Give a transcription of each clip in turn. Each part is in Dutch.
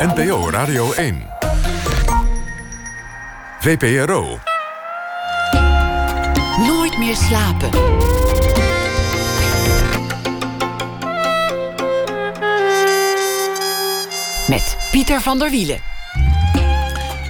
NPO Radio 1. VPRO. Nooit meer slapen. Met Pieter van der Wielen.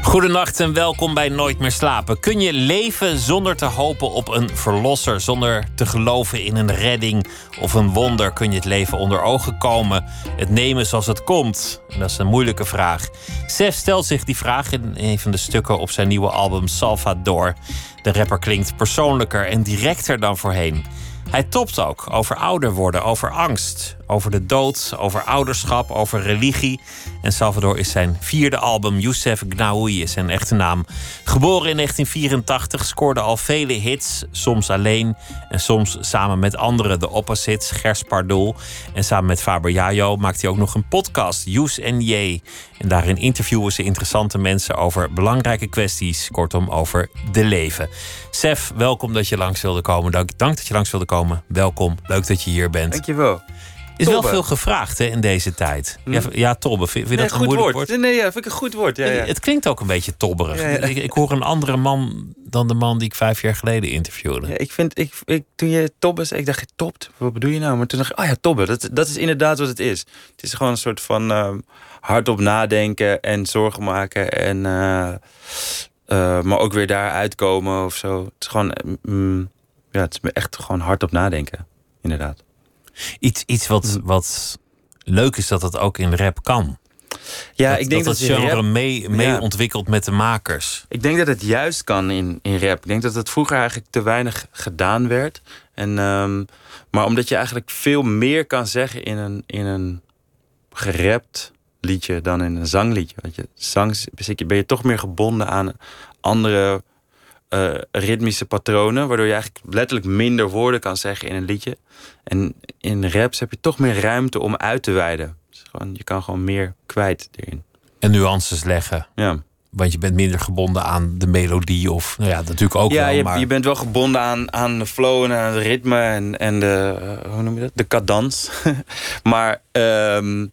Goedenacht en welkom bij Nooit meer slapen. Kun je leven zonder te hopen op een verlosser, zonder te geloven in een redding of een wonder? Kun je het leven onder ogen komen, het nemen zoals het komt? Dat is een moeilijke vraag. Sef stelt zich die vraag in een van de stukken op zijn nieuwe album Salvador. De rapper klinkt persoonlijker en directer dan voorheen. Hij topt ook over ouder worden, over angst, over de dood, over ouderschap, over religie. En Salvador is zijn vierde album, Youssef Gnaoui is zijn echte naam. Geboren in 1984, scoorde al vele hits, soms alleen en soms samen met anderen. De opposites, Gers Pardoel. En samen met Faber Jajo maakt hij ook nog een podcast, Yous en J. En daarin interviewen ze interessante mensen over belangrijke kwesties, kortom over de leven. Sef, welkom dat je langs wilde komen. Dank, dank dat je langs wilde komen. Welkom, leuk dat je hier bent. Dankjewel. Is wel veel gevraagd hè, in deze tijd. Ja, ja Tobbe, vind, je Nee, dat een goed woord. woord? Nee, ja, vind ik een goed woord. Ja, ja. Het klinkt ook een beetje tobberig. Ik, ik hoor een andere man dan de man die ik vijf jaar geleden interviewde. Ja, ik vind, ik, ik, toen je Tobbe zei, ik dacht, je topt, wat bedoel je nou? Maar toen dacht ik, oh ja, Tobbe, dat, dat is inderdaad wat het is. Het is gewoon een soort van ehm, hardop nadenken en zorgen maken. En, eh, eh, maar ook weer daar uitkomen of zo. Het is gewoon, eh, mm, ja, het is echt gewoon hardop nadenken, inderdaad. Iets, iets wat, wat leuk is dat dat ook in rap kan. Ja, dat, ik denk dat, dat, je genre rap- mee, mee Ja. ontwikkelt met de makers. Ik denk dat het juist kan in, in rap. Ik denk dat het vroeger eigenlijk te weinig gedaan werd. En, ehm, maar omdat je eigenlijk veel meer kan zeggen in een, in een gerapt liedje dan in een zangliedje. Want je zang ben je toch meer gebonden aan andere eh, ritmische patronen. Waardoor je eigenlijk letterlijk minder woorden kan zeggen in een liedje. En in raps heb je toch meer ruimte om uit te wijden. Dus gewoon, je kan gewoon meer kwijt erin. En nuances leggen. Ja. Want je bent minder gebonden aan de melodie. Of nou ja, natuurlijk ook ja, wel. je, maar je bent wel gebonden aan, aan de flow en aan het ritme en, en de, eh, hoe noem je dat? De cadans. maar ehm,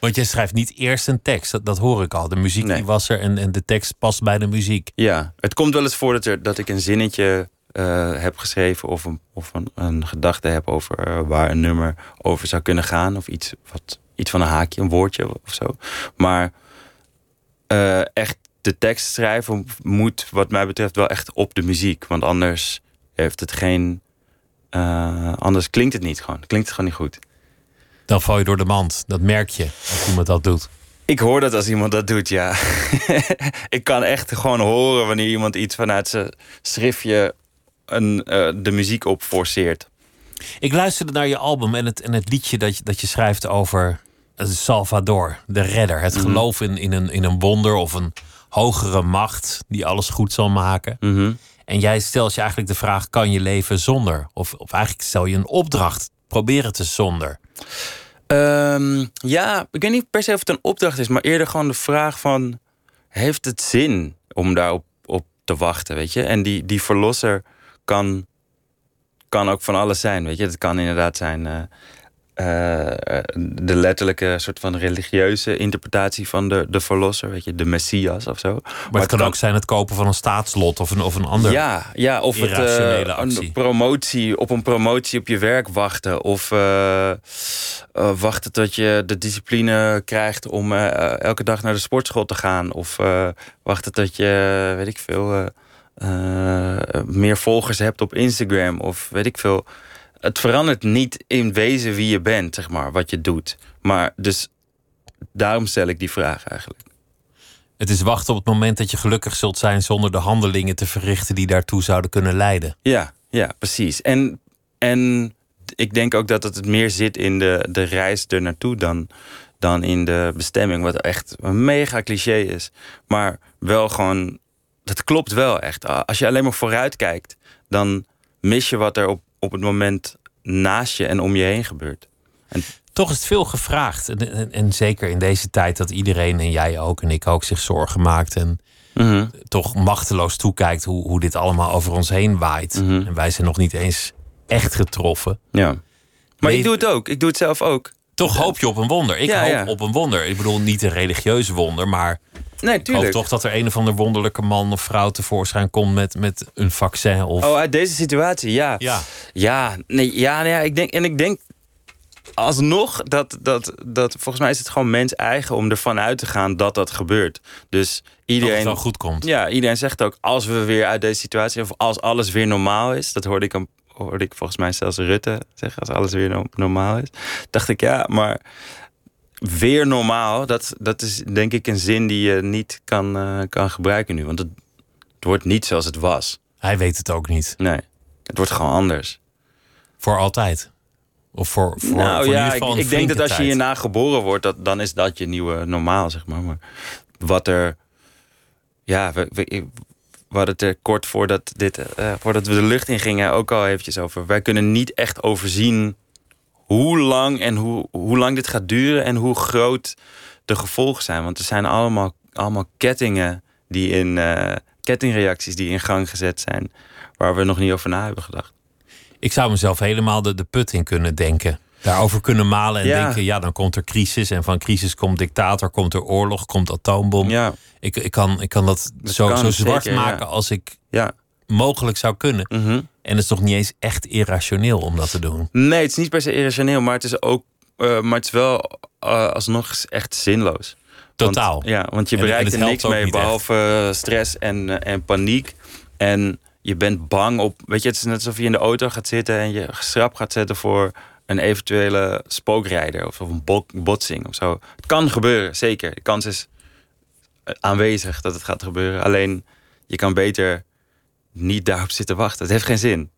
Want jij schrijft niet eerst een tekst. Dat, dat hoor ik al. De muziek Nee. die was er en, en de tekst past bij de muziek. ja, het komt wel eens voor dat, er, dat ik een zinnetje eh, heb geschreven of, een, of een, een gedachte heb over eh, waar een nummer over zou kunnen gaan. Of iets, wat, iets van een haakje, een woordje of zo. Maar eh, echt de tekst schrijven moet wat mij betreft wel echt op de muziek. Want anders heeft het geen... anders klinkt het niet gewoon. Klinkt het gewoon niet goed. Dan val je door de mand. Dat merk je als iemand dat doet. Ik hoor dat als iemand dat doet, ja. ik kan echt gewoon horen wanneer iemand iets vanuit zijn schriftje een, eh, de muziek op forceert. Ik luisterde naar je album en het, en het liedje dat je, dat je schrijft over eh, Salvador, de redder. Het geloof in, in, een, in een wonder of een hogere macht die alles goed zal maken. En jij stelt je eigenlijk de vraag: kan je leven zonder? Of, of eigenlijk stel je een opdracht: probeer het eens zonder. Ehm, ja, ik weet niet per se of het een opdracht is, maar eerder gewoon de vraag van... heeft het zin om daarop op te wachten, weet je? En die, die verlosser kan, kan ook van alles zijn, weet je? Het kan inderdaad zijn eh, eh, de letterlijke soort van religieuze interpretatie van de, de verlosser, weet je? De Messias of zo. Maar, het kan ook zijn het kopen van een staatslot of een, of een ander. Ja, ja of het, eh, een promotie, op een promotie op je werk wachten. Of eh, wachten tot je de discipline krijgt om elke dag naar de sportschool te gaan. Of wachten tot je, weet ik veel, meer volgers hebt op Instagram. Of weet ik veel. Het verandert niet in wezen wie je bent, zeg maar, wat je doet. Maar dus daarom stel ik die vraag eigenlijk. Het is wachten op het moment dat je gelukkig zult zijn zonder de handelingen te verrichten die daartoe zouden kunnen leiden. Ja, ja, precies. En, en ik denk ook dat het meer zit in de, de reis er naartoe dan, dan in de bestemming. Wat echt een mega cliché is. Maar wel gewoon, dat klopt wel echt. Als je alleen maar vooruit kijkt, dan mis je wat er op, op het moment naast je en om je heen gebeurt. En Toch is het veel gevraagd. En, en, en zeker in deze tijd dat iedereen, en jij ook en ik ook, zich zorgen maakt. En Mhm. toch machteloos toekijkt hoe, hoe dit allemaal over ons heen waait. En wij zijn nog niet eens echt getroffen. Ja. Maar Nee. ik doe het ook. Ik doe het zelf ook. Toch hoop je op een wonder. Ik Ja, hoop ja. op een wonder. Ik bedoel niet een religieus wonder, maar Nee, ik hoop toch dat er een of ander wonderlijke man of vrouw tevoorschijn komt met, met een vaccin. Of... Oh, uit deze situatie, ja. Ja. Ja, nee, ja, nou ja, ik denk, en ik denk alsnog dat, dat, dat volgens mij is het gewoon mens eigen om ervan uit te gaan dat dat gebeurt. Dus dat iedereen. het wel goed komt. Ja, iedereen zegt ook als we weer uit deze situatie, of als alles weer normaal is, dat hoorde ik, hem- hoorde ik volgens mij zelfs Rutte zeggen, als alles weer no- normaal is. Dacht ik, ja, maar weer normaal, dat, dat is denk ik een zin die je niet kan, eh, kan gebruiken nu. Want het, het wordt niet zoals het was. Hij weet het ook niet. Nee, het wordt gewoon anders. Voor altijd. Of voor, voor, nou voor ja, ieder ik, denk dat als je hierna geboren wordt, dat, dan is dat je nieuwe normaal, zeg maar. Maar wat er. Ja, we, we, we hadden het er kort voordat, dit, eh, voordat we de lucht in gingen ook al eventjes over. Wij kunnen niet echt overzien hoe lang en hoe, hoe lang dit gaat duren en hoe groot de gevolgen zijn. Want er zijn allemaal, allemaal kettingen die in eh, kettingreacties die in gang gezet zijn, waar we nog niet over na hebben gedacht. Ik zou mezelf helemaal de, de put in kunnen denken. Daarover kunnen malen en Ja. denken, ja, dan komt er crisis. En van crisis komt dictator, komt er oorlog, komt atoombom. Ja, Ik, ik, kan, ik kan dat, zo, kan, zo zwart zeker, ja. maken als ik ja. mogelijk zou kunnen. mhm. En het is nog niet eens echt irrationeel om dat te doen. Nee, het is niet per se irrationeel, maar het is ook, eh, maar het is wel eh, alsnog echt zinloos. Totaal. Want, ja, want je bereikt en er niks mee echt. behalve eh, stress en, eh, en paniek. En je bent bang op. Weet je, het is net alsof je in de auto gaat zitten en je schrap gaat zetten voor een eventuele spookrijder of een bo- botsing of zo. Het kan gebeuren, zeker. De kans is eh, aanwezig dat het gaat gebeuren. Alleen je kan beter niet daarop zitten wachten. Het heeft geen zin.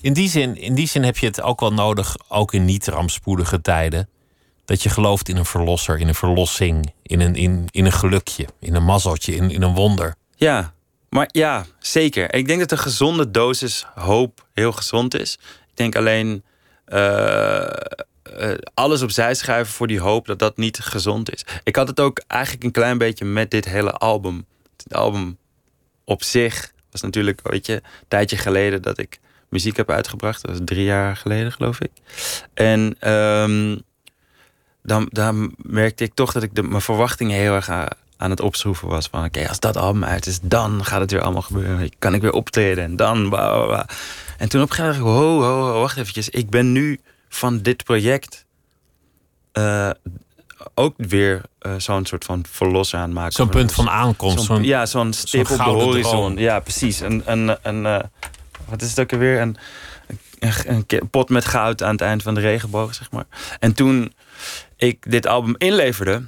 In die, zin, in die zin heb je het ook wel nodig, ook in niet rampspoedige tijden. Dat je gelooft in een verlosser, in een verlossing, in een, in, in een gelukje, in een mazzeltje, in, in een wonder. Ja, maar ja, zeker. Ik denk dat een gezonde dosis hoop heel gezond is. Ik denk alleen eh, eh, alles opzij schuiven voor die hoop dat dat niet gezond is. Ik had het ook eigenlijk een klein beetje met dit hele album. Het album op zich was natuurlijk, weet je, een tijdje geleden dat ik muziek heb uitgebracht. Dat was drie jaar geleden, geloof ik. En ehm, dan, dan merkte ik toch dat ik de, mijn verwachtingen heel erg aan, het opschroeven was. Van oké, als dat album uit is, dan gaat het weer allemaal gebeuren. Kan ik weer optreden en dan... Blah, blah, blah. En toen op een gegeven moment dacht ik, ho, ho, ho, wacht eventjes. Ik ben nu van dit project eh, ook weer eh, zo'n soort van verlosser aan maken. Zo'n punt van aankomst. Ja, zo'n stip op de horizon. droom. Ja, precies. Een, een, een, eh, wat is het ook alweer? Een, een, een pot met goud aan het eind van de regenboog, zeg maar. En toen ik dit album inleverde,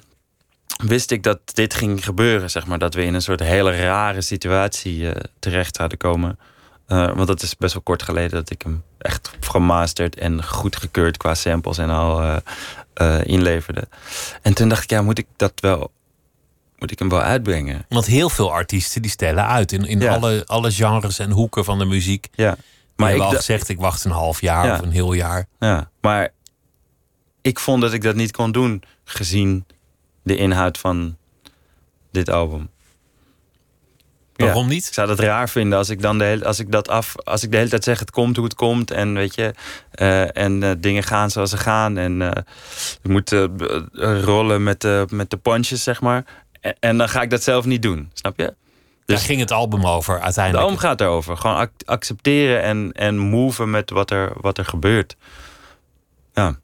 wist ik dat dit ging gebeuren, zeg maar. Dat we in een soort hele rare situatie eh, terecht zouden komen. Eh, want dat is best wel kort geleden dat ik hem echt gemasterd en goedgekeurd qua samples en al eh, inleverde. En toen dacht ik, ja, moet ik dat wel, moet ik hem wel uitbrengen? Want heel veel artiesten die stellen uit in, in Ja. alle, alle genres en hoeken van de muziek. Ja. Maar ik heb al gezegd, ik wacht een half jaar Ja. of een heel jaar. Ja, maar ik vond dat ik dat niet kon doen gezien de inhoud van dit album. Ja. Waarom niet? Ik zou dat raar vinden als ik dan de hele, als ik dat af, als ik de hele tijd zeg het komt hoe het komt en weet je eh, en eh, dingen gaan zoals ze gaan en moet eh, b- eh, rollen met de met de punches zeg maar en, en dan ga ik dat zelf niet doen, snap je? Daar Dus ging het album over de uiteindelijk. album gaat erover, gewoon ac- accepteren en en moven met wat er wat er gebeurt. Ja.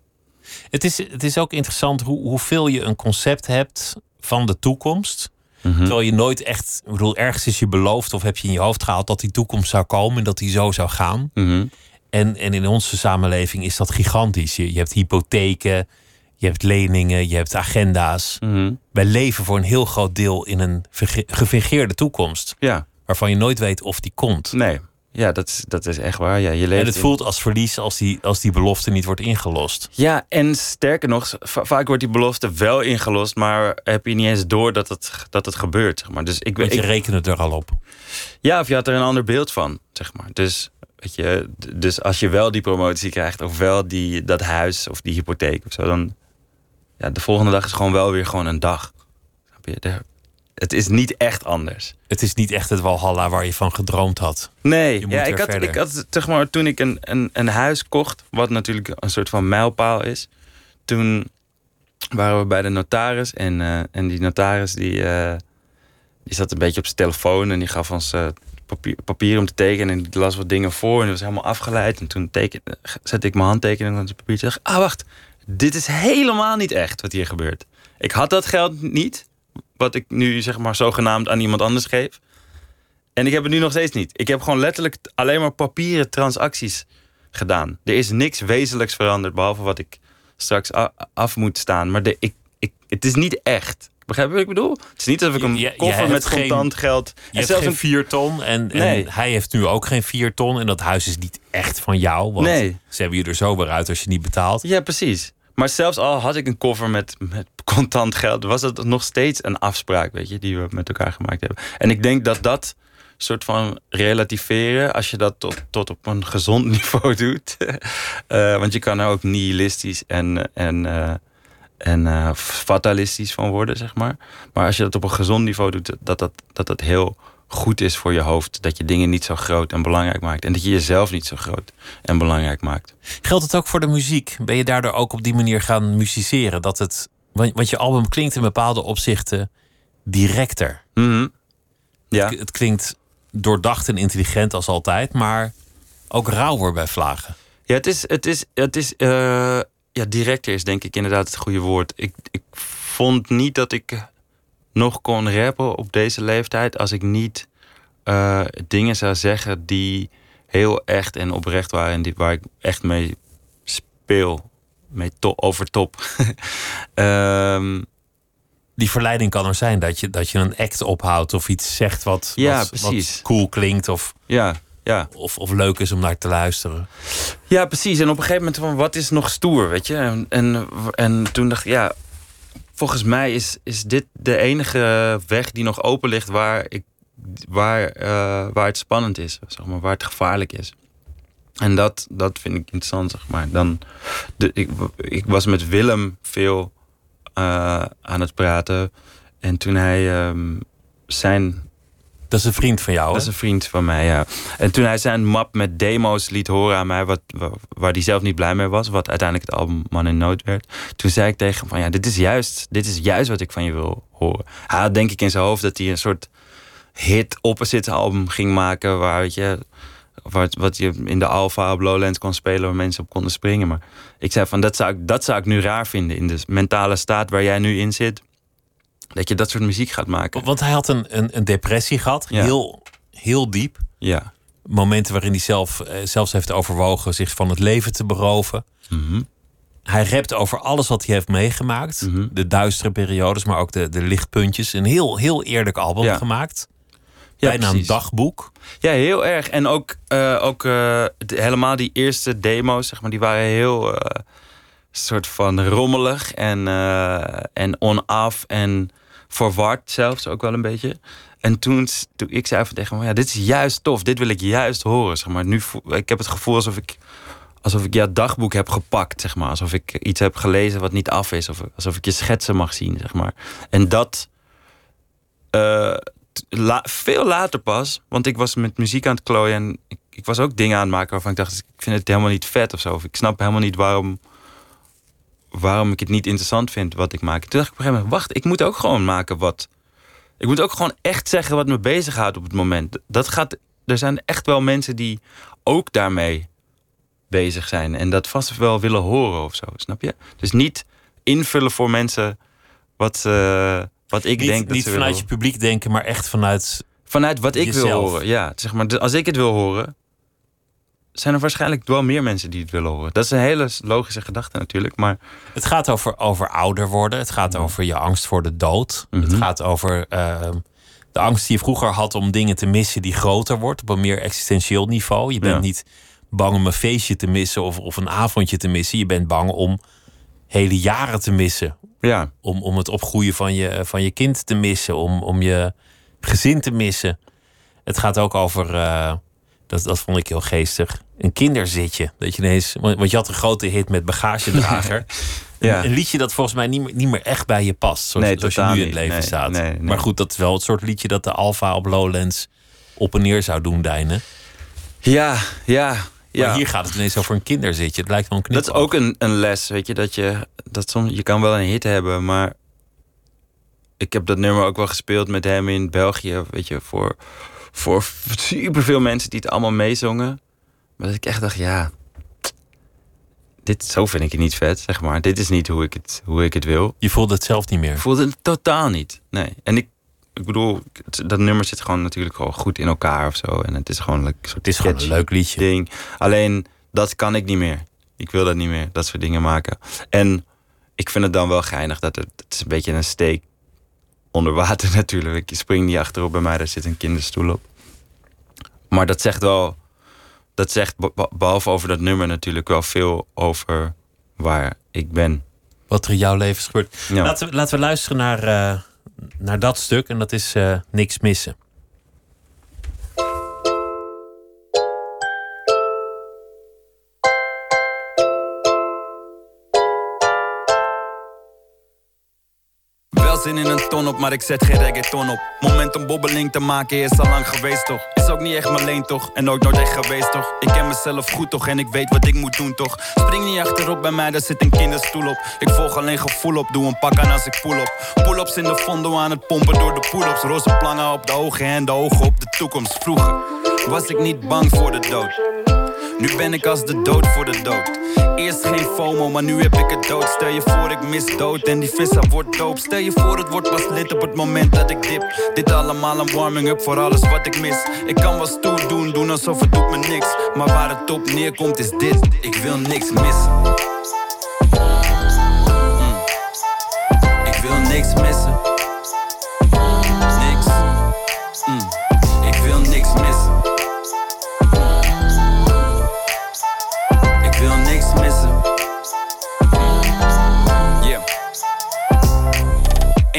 Het is, het is ook interessant hoe, hoeveel je een concept hebt van de toekomst. Mhm. Terwijl je nooit echt, ik bedoel, ergens is je beloofd of heb je in je hoofd gehaald dat die toekomst zou komen en dat die zo zou gaan. Mhm. En, en in onze samenleving is dat gigantisch. Je, je hebt hypotheken, je hebt leningen, je hebt agenda's. Mhm. Wij leven voor een heel groot deel in een gefingeerde toekomst. Ja, Waarvan je nooit weet of die komt. nee. Ja, dat is, dat is echt waar. Ja, je leeft En het in- voelt als verlies als die, als die belofte niet wordt ingelost. Ja, en sterker nog, va- vaak wordt die belofte wel ingelost, maar heb je niet eens door dat het, dat het gebeurt. Zeg maar. Dus ik, Want je ik, rekent er al op. ja, of je had er een ander beeld van, zeg maar. Dus, weet je, dus als je wel die promotie krijgt, of wel die, dat huis of die hypotheek of zo, dan. Ja, de volgende dag is gewoon wel weer gewoon een dag. Snap je? Het is niet echt anders. Het is niet echt het Walhalla waar je van gedroomd had. Nee, ja, ik had, verder. ik had zeg maar toen ik een, een, een huis kocht, wat natuurlijk een soort van mijlpaal is, toen waren we bij de notaris. En, eh, en die notaris die, eh, die zat een beetje op zijn telefoon en die gaf ons eh, papier, papier om te tekenen. En die las wat dingen voor en die was helemaal afgeleid. En toen teken, zette ik mijn handtekening op het papiertje. En dacht, ah, wacht, dit is helemaal niet echt wat hier gebeurt. Ik had dat geld niet, wat ik nu zeg maar zogenaamd aan iemand anders geef. En ik heb het nu nog steeds niet. Ik heb gewoon letterlijk alleen maar papieren transacties gedaan. Er is niks wezenlijks veranderd, behalve wat ik straks af moet staan. Maar de, ik, ik, het is niet echt. Begrijp je wat ik bedoel? Het is niet alsof ik een Je- koffer met geen- contant geld... Je hebt zelfs geen een vier ton en, en hij heeft nu ook geen vier ton. En dat huis is niet echt van jou. Want Nee. ze hebben je er zo weer uit als je niet betaalt. Ja, precies. Maar zelfs al had ik een koffer met, met contant geld, was het nog steeds een afspraak, weet je, die we met elkaar gemaakt hebben. En ik denk dat dat soort van relativeren, als je dat tot, tot op een gezond niveau doet. eh, want je kan er ook nihilistisch en, en, eh, en eh, fatalistisch van worden, zeg maar. Maar als je dat op een gezond niveau doet, dat dat, dat dat heel goed is voor je hoofd. Dat je dingen niet zo groot en belangrijk maakt. En dat je jezelf niet zo groot en belangrijk maakt. Geldt het ook voor de muziek? Ben je daardoor ook op die manier gaan musiceren? Dat het, want je album klinkt in bepaalde opzichten directer. Mhm. Ja. Het klinkt doordacht en intelligent als altijd, maar ook rauwer bij vlagen. Ja, het is, het is, het is eh, ja, directer is denk ik inderdaad het goede woord. Ik, ik vond niet dat ik nog kon rappen op deze leeftijd als ik niet eh, dingen zou zeggen die heel echt en oprecht waren en die, waar ik echt mee speel. Mee to over top. Ehm, Die verleiding kan er zijn dat je, dat je een act ophoudt of iets zegt wat, Ja, wat, cool klinkt of, ja, ja. of, of leuk is om naar te luisteren. Ja, precies. En op een gegeven moment van wat is nog stoer, weet je? En, en, en toen dacht ik, ja, volgens mij is, is dit de enige weg die nog open ligt waar, ik, waar, eh, waar het spannend is, zeg maar, waar het gevaarlijk is. En dat, dat vind ik interessant, zeg maar. Dan, de, ik, ik was met Willem veel eh, aan het praten. En toen hij ehm, zijn Dat is een vriend van jou, hè? dat is een vriend van mij, ja. En toen hij zijn map met demo's liet horen aan mij, wat, wa- waar hij zelf niet blij mee was, wat uiteindelijk het album Man in Nood werd, toen zei ik tegen hem van ja, dit is juist, dit is juist wat ik van je wil horen. Hij had denk ik in zijn hoofd dat hij een soort hit opposite album ging maken, waar weet je, wat, wat je in de Alpha op Lowlands kon spelen, waar mensen op konden springen. Maar ik zei van dat zou ik, dat zou ik nu raar vinden in de mentale staat waar jij nu in zit. Dat je dat soort muziek gaat maken. Want hij had een, een, een depressie gehad, Ja. heel, heel diep. Ja. Momenten waarin hij zelf, eh, zelfs heeft overwogen zich van het leven te beroven. Mhm. Hij rapt over alles wat hij heeft meegemaakt. Mhm. De duistere periodes, maar ook de, de lichtpuntjes. Een heel, heel eerlijk album Ja. gemaakt. Ja, Bijna een dagboek. Ja, heel erg. En ook, eh, ook eh, de- helemaal die eerste demo's, zeg maar, die waren heel soort van rommelig en, en on-af en verward zelfs ook wel een beetje. En toen, toen ik zei van tegen hem, ja, dit is juist tof, dit wil ik juist horen. Zeg maar. nu, ik heb het gevoel alsof ik, alsof ik jouw dagboek heb gepakt, zeg maar. Alsof ik iets heb gelezen wat niet af is, of alsof ik je schetsen mag zien, zeg maar. En dat eh, veel later pas, want ik was met muziek aan het klooien en ik, ik was ook dingen aan het maken waarvan ik dacht, ik vind het helemaal niet vet of zo. Of ik snap helemaal niet waarom, waarom ik het niet interessant vind wat ik maak. Toen dacht ik op een gegeven moment, wacht, ik moet ook gewoon maken wat. Ik moet ook gewoon echt zeggen wat me bezighoudt op het moment. Dat gaat, er zijn echt wel mensen die ook daarmee bezig zijn en dat vast wel willen horen of zo, snap je? Dus niet invullen voor mensen wat, eh, wat ik Niet, denk dat niet ze vanuit willen je publiek denken, maar echt vanuit. Vanuit wat ik wil horen. Ja, zeg maar, als ik het wil horen, zijn er waarschijnlijk wel meer mensen die het willen horen. Dat is een hele logische gedachte natuurlijk, maar Het gaat over, over ouder worden. Het gaat over je angst voor de dood. Het Mhm. gaat over ehm, de angst die je vroeger had om dingen te missen die groter wordt. Op een meer existentieel niveau. Je bent Ja. niet bang om een feestje te missen of, of een avondje te missen. Je bent bang om hele jaren te missen. ja, Om, om het opgroeien van je, van je kind te missen. Om, om je gezin te missen. Het gaat ook over, eh, dat, dat vond ik heel geestig, een kinderzitje. Dat je ineens, want je had een grote hit met bagagedrager. Ja. Een, een liedje dat volgens mij niet meer, niet meer echt bij je past. Zoals, Nee, zoals je nu in het leven Nee, staat. nee. Maar goed, dat is wel het soort liedje dat de Alfa op Lowlands op en neer zou doen deinen. ja, ja, Ja. Maar hier gaat het ineens over een kinderzitje. Het lijkt wel een knip. Dat is ook een, een les, weet je, dat je dat soms je kan wel een hit hebben, maar ik heb dat nummer ook wel gespeeld met hem in België, weet je, voor voor superveel mensen die het allemaal meezongen. Maar dat ik echt dacht, ja, dit zo vind ik het niet vet, zeg maar. Dit is niet hoe ik het, hoe ik het wil. Je voelde het zelf niet meer. Ik voelde het totaal niet. Nee. En ik, ik bedoel, dat nummer zit gewoon natuurlijk gewoon goed in elkaar of zo. En het is gewoon een soort Het is gewoon een leuk liedje. ding. Alleen dat kan ik niet meer. Ik wil dat niet meer, dat soort dingen maken. En ik vind het dan wel geinig dat het, het is een beetje een steek onder water natuurlijk. Je springt niet achterop bij mij, daar zit een kinderstoel op. Maar dat zegt wel, dat zegt be- behalve over dat nummer natuurlijk wel veel over waar ik ben. Wat er in jouw leven is gebeurd. Ja. Laten, we, laten we luisteren naar, eh, naar dat stuk. En dat is eh, Niks Missen. In een ton op, maar ik zet geen reggaeton op. Moment om bobbeling te maken is al lang geweest toch? Is ook niet echt mijn leen toch? En ook nooit echt geweest toch? Ik ken mezelf goed toch? En ik weet wat ik moet doen toch? Spring niet achterop bij mij, daar zit een kinderstoel op. Ik volg alleen gevoel op, doe een pak aan als ik pull op. Pull-ups in de fondo aan het pompen door de pull-ups. Roze plangen op de ogen en de ogen op de toekomst. Vroeger was ik niet bang voor de dood. Nu ben ik als de dood voor de dood. Eerst geen FOMO, maar nu heb ik het dood. Stel je voor, ik mis dood en die vissa wordt doop. Stel je voor, het wordt pas lid op het moment dat ik dip. Dit allemaal een warming-up voor alles wat ik mis. Ik kan wel stoer doen, doen alsof het doet me niks. Maar waar het op neerkomt is dit: ik wil niks missen. Mm. Ik wil niks missen.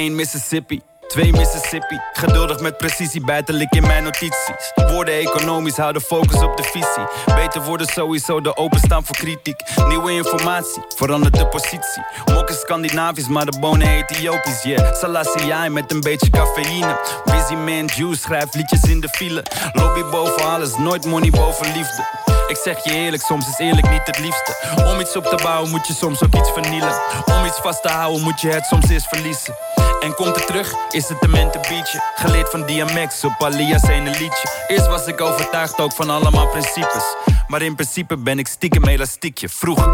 1 Mississippi. 2 Mississippi. Geduldig met precisie bijtelijk in mijn notities. Woorden economisch houden focus op de visie. Beter worden sowieso de openstaan voor kritiek. Nieuwe informatie verandert de positie. Mok is Scandinavisch, maar de bonen Ethiopisch. Yeah, Selassie met een beetje cafeïne. Busy man Juice schrijft liedjes in de file. Lobby boven alles, nooit money boven liefde. Ik zeg je eerlijk, soms is eerlijk niet het liefste. Om iets op te bouwen moet je soms ook iets vernielen. Om iets vast te houden moet je het soms eerst verliezen. En komt het terug, is het een mentenbeatje. Geleerd van DMX op Alias ene liedje. Eerst was ik overtuigd ook van allemaal principes. Maar in principe ben ik stiekem elastiekje. Vroeger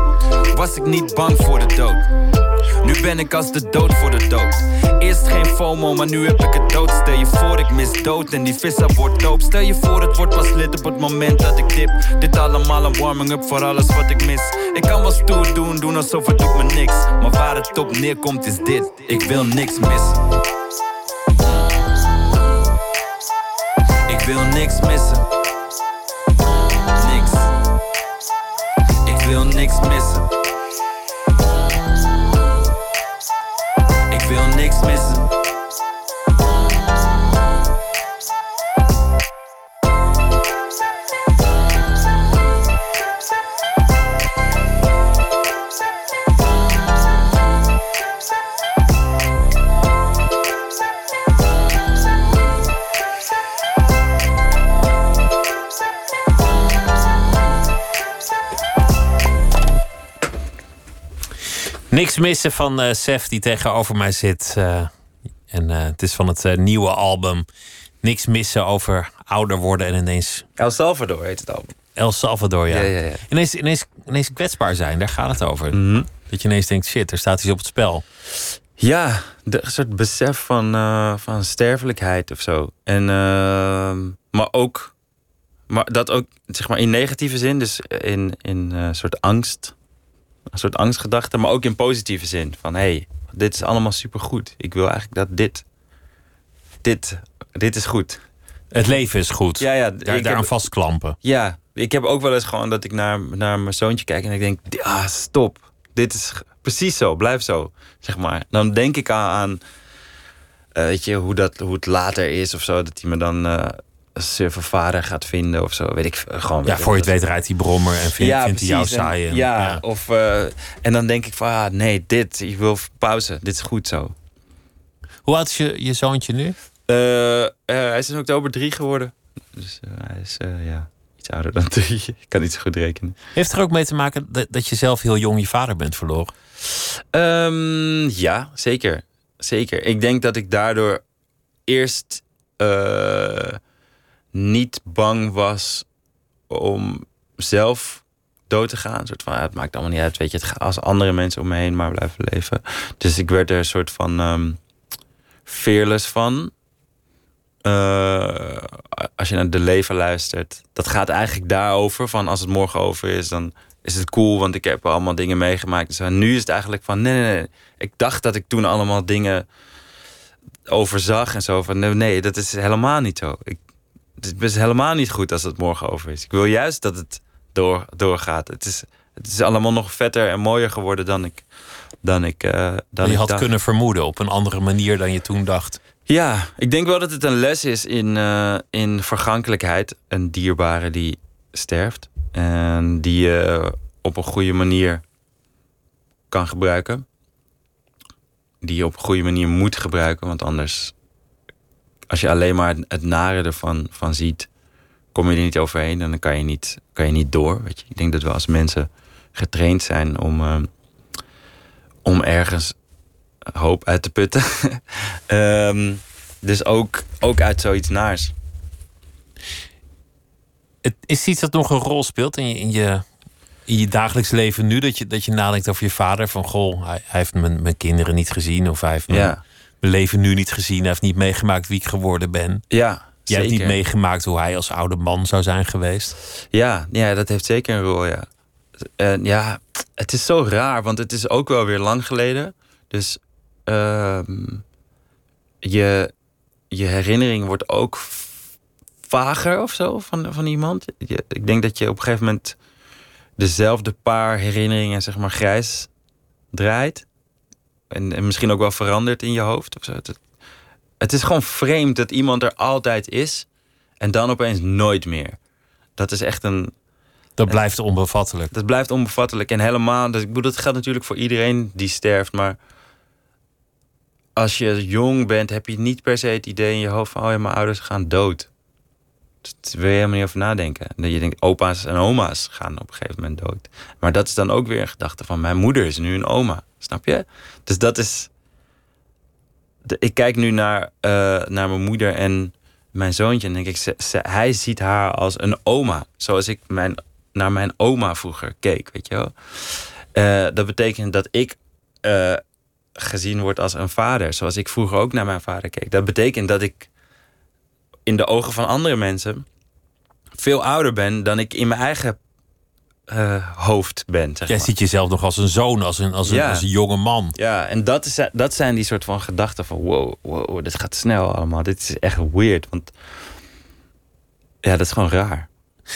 was ik niet bang voor de dood. Nu ben ik als de dood voor de dood. Eerst geen FOMO, maar nu heb ik het dood. Stel je voor, ik mis dood en die vissa wordt doop. Stel je voor, het wordt pas lid op het moment dat ik dip. Dit allemaal een warming-up voor alles wat ik mis. Ik kan wel stoer doen, doen alsof het doet me niks. Maar waar het op neerkomt is dit: ik wil niks missen. Ik wil niks missen. Wil Niks missen van eh Sef die tegenover mij zit. eh, en eh, het is van het nieuwe album. Niks missen over ouder worden en ineens El Salvador heet het album. El Salvador. Ja. Ja, ja, ja. Ineens, ineens, ineens kwetsbaar zijn, daar gaat het over. Mhm. Dat je ineens denkt, shit, er staat iets op het spel. Ja, de, een soort besef van, van sterfelijkheid of zo. En, ehm, maar ook, maar dat ook zeg maar in negatieve zin, dus in, in soort angst, een soort angstgedachte, maar ook in positieve zin. Van hé, hey, dit is allemaal supergoed. Ik wil eigenlijk dat dit, dit, dit is goed. Het leven is goed. Ja, ja, daar, daaraan heb- vastklampen. Ja, ik heb ook wel eens gewoon dat ik naar, naar mijn zoontje kijk en ik denk, ah, stop. Dit is precies zo, blijf zo, zeg maar. Dan denk ik aan, aan eh, weet je, hoe, dat, hoe het later is of zo. Dat hij me dan eh surfervader gaat vinden of zo, weet ik v- gewoon. Ja, voor je het weet rijdt die brommer en vindt, vindt hij jou. En- saai. en- ja, of eh, en dan denk ik van, ah, nee, dit, ik wil pauze. Dit is goed zo. Hoe oud is je, je zoontje nu? Eh, eh, hij is in oktober drie geworden. Dus eh, hij is, eh, ja, iets ouder dan drie. Ik kan niet zo goed rekenen. Heeft er ook mee te maken dat, dat je zelf heel jong je vader bent verloren? Ehm, ja, zeker. Zeker. Ik denk dat ik daardoor eerst eh, niet bang was om zelf dood te gaan. Soort van, het maakt allemaal niet uit, weet je, het als andere mensen om me heen maar blijven leven. Dus ik werd er een soort van ehm fearless van. Eh, als je naar de leven luistert, dat gaat eigenlijk daarover. Van als het morgen over is, dan is het cool, want ik heb allemaal dingen meegemaakt. Dus nu is het eigenlijk van nee, nee, nee. Ik dacht dat ik toen allemaal dingen overzag en zo. Van nee, nee dat is helemaal niet zo. Ik, het is helemaal niet goed als het morgen over is. Ik wil juist dat het door, doorgaat. Het is, het is allemaal nog vetter en mooier geworden dan ik. Dan ik uh, dan je ik had dacht. kunnen vermoeden op een andere manier dan je toen dacht. Ja, ik denk wel dat het een les is in, uh, in vergankelijkheid. Een dierbare die sterft. En die je op een goede manier kan gebruiken. Die je op een goede manier moet gebruiken. Want anders, als je alleen maar het nare ervan van ziet, kom je er niet overheen. En dan kan je niet, kan je niet door. Weet je? Ik denk dat we als mensen getraind zijn om, uh, om ergens hoop uit te putten. um, dus ook, ook uit zoiets naars. Het is iets dat nog een rol speelt in je, in je, in je dagelijks leven nu? Dat je, dat je nadenkt over je vader. Van goh, hij, hij heeft mijn, mijn kinderen niet gezien. Of hij heeft mijn, Ja. Mijn leven nu niet gezien. Hij heeft niet meegemaakt wie ik geworden ben. Ja, Jij hebt niet meegemaakt hoe hij als oude man zou zijn geweest. Ja, ja, dat heeft zeker een rol, ja. En ja, het is zo raar, want het is ook wel weer lang geleden. Dus ehm, je, je herinnering wordt ook vager of zo van, van iemand. Je, ik denk dat je op een gegeven moment dezelfde paar herinneringen, zeg maar, grijs draait. En, en misschien ook wel verandert in je hoofd of zo. Het, het is gewoon vreemd dat iemand er altijd is en dan opeens nooit meer. Dat is echt een. Dat blijft onbevattelijk. Dat blijft onbevattelijk. En helemaal. Dus ik bedoel, dat geldt natuurlijk voor iedereen die sterft. Maar als je jong bent, heb je niet per se het idee in je hoofd van: oh ja, mijn ouders gaan dood. Wil je helemaal niet over nadenken. En dat je denkt, opa's en oma's gaan op een gegeven moment dood. Maar dat is dan ook weer een gedachte van: mijn moeder is nu een oma. Snap je? Dus dat is. Ik kijk nu naar, uh, naar mijn moeder en mijn zoontje. En denk ik, ze, ze, hij ziet haar als een oma. Zoals ik mijn, naar mijn oma vroeger keek, weet je wel. Uh, dat betekent dat ik uh, gezien word als een vader. Zoals ik vroeger ook naar mijn vader keek. Dat betekent dat ik in de ogen van andere mensen veel ouder ben dan ik in mijn eigen uh, hoofd ben. Zeg Jij maar. ziet jezelf nog als een zoon, als een, als een, Ja. als een jonge man. Ja, en dat, is, dat zijn die soort van gedachten van... wow, wow, dit gaat snel allemaal. Dit is echt weird, want... Ja, dat is gewoon raar.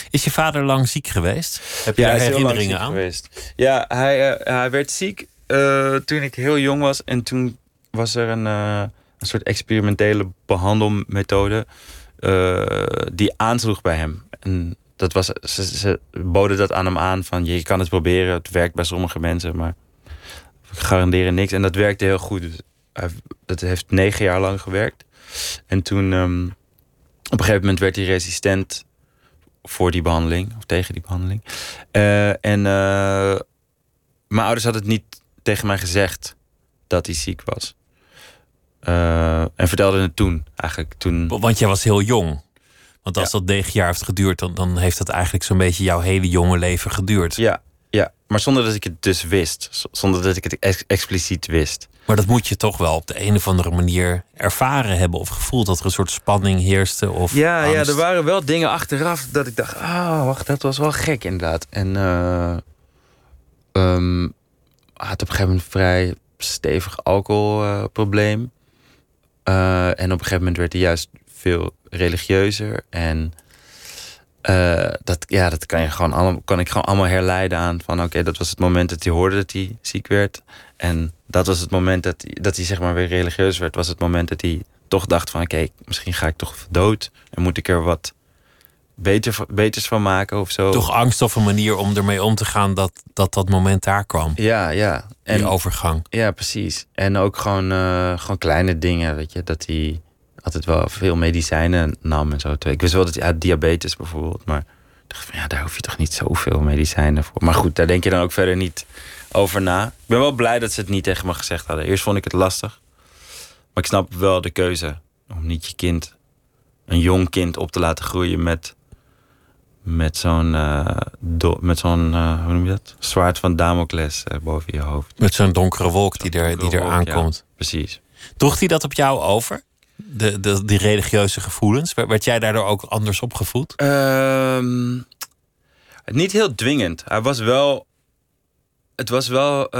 Is je vader lang ziek geweest? Heb je ja, herinneringen aan? Geweest. Ja, hij, uh, hij werd ziek uh, toen ik heel jong was. En toen was er een, een soort experimentele behandelmethode... die aansloeg bij hem. En dat was, ze, ze, boden dat aan hem aan van... je kan het proberen, het werkt bij sommige mensen... maar ik garandeer niks. En dat werkte heel goed. Dus dat heeft negen jaar lang gewerkt. En toen... Um, op een gegeven moment werd hij resistent voor die behandeling. Of tegen die behandeling. Uh, en uh, mijn ouders hadden het niet tegen mij gezegd dat hij ziek was. Uh, en vertelden het toen, eigenlijk toen. Want jij was heel jong. Want als ja. dat negen jaar heeft geduurd, dan, dan heeft dat eigenlijk zo'n beetje jouw hele jonge leven geduurd. Ja, ja, maar zonder dat ik het dus wist. Zonder dat ik het ex expliciet wist. Maar dat moet je toch wel op de een of andere manier ervaren hebben. Of gevoeld dat er een soort spanning heerste. Of ja, angst. ja, er waren wel dingen achteraf dat ik dacht... ah, oh, wacht, dat was wel gek inderdaad. En uh, um, had op een gegeven moment vrij stevig alcoholprobleem. Uh, en op een gegeven moment werd hij juist veel religieuzer. En uh, dat, ja, dat kan, je gewoon allemaal, kan ik gewoon allemaal herleiden aan van... oké, dat was het moment dat hij hoorde dat hij ziek werd. En dat was het moment dat hij, dat hij zeg maar weer religieus werd. was het moment dat hij toch dacht van... oké, misschien ga ik toch dood. En moet ik er wat beter, beters van maken of zo. Toch angst of een manier om ermee om te gaan dat dat, dat moment daar kwam. Ja, ja. En, Die overgang. Ja, precies. En ook gewoon, uh, gewoon kleine dingen, weet je. Dat hij altijd wel veel medicijnen nam en zo. Ik wist wel dat hij had diabetes bijvoorbeeld, maar dacht van, ja, daar hoef je toch niet zoveel medicijnen voor. Maar goed, daar denk je dan ook verder niet over na. Ik ben wel blij dat ze het niet tegen me gezegd hadden. Eerst vond ik het lastig. Maar ik snap wel de keuze om niet je kind, een jong kind, op te laten groeien met, met zo'n, uh, met zo'n uh, hoe noem je dat? Zwaard van Damocles uh, boven je hoofd. Met zo'n donkere wolk die er, die er aankomt. Ja, precies. Droeg hij dat op jou over? De, de, die religieuze gevoelens? Werd jij daardoor ook anders opgevoed? Um, niet heel dwingend. Hij was wel. Het was wel.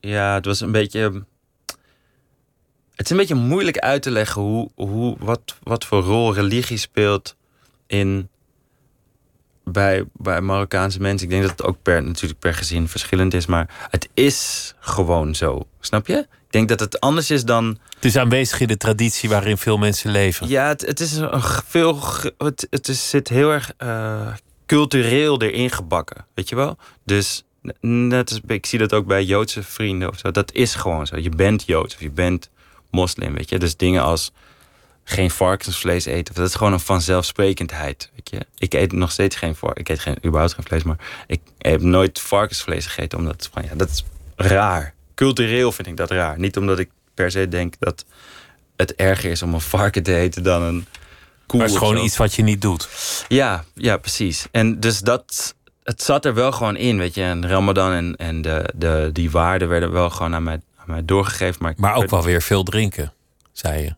ja, het was een beetje het is een beetje moeilijk uit te leggen hoe, hoe, wat, wat voor rol religie speelt in, bij, bij Marokkaanse mensen. Ik denk dat het ook per, natuurlijk per gezin verschillend is, maar het is gewoon zo. Snap je? Ik denk dat het anders is dan. Het is aanwezig in de traditie waarin veel mensen leven. Ja, het, het is een veel. Het, het is, zit heel erg uh, cultureel erin gebakken. Weet je wel? Dus net als, ik zie dat ook bij Joodse vrienden of zo. Dat is gewoon zo. Je bent Joods of je bent moslim, weet je. Dus dingen als geen varkensvlees eten. Dat is gewoon een vanzelfsprekendheid, weet je. Ik eet nog steeds geen varkens. Ik eet geen, überhaupt geen vlees, maar ik heb nooit varkensvlees gegeten. Omdat van, ja, dat is raar. Cultureel vind ik dat raar. Niet omdat ik per se denk dat het erger is om een varken te eten dan een koe. Maar het is gewoon iets wat je niet doet. Ja, ja, precies. En dus dat, het zat er wel gewoon in, weet je. En Ramadan en, en de, de, die waarden werden wel gewoon aan mij mij doorgegeven. Maar, maar ook wel weer veel drinken, zei je.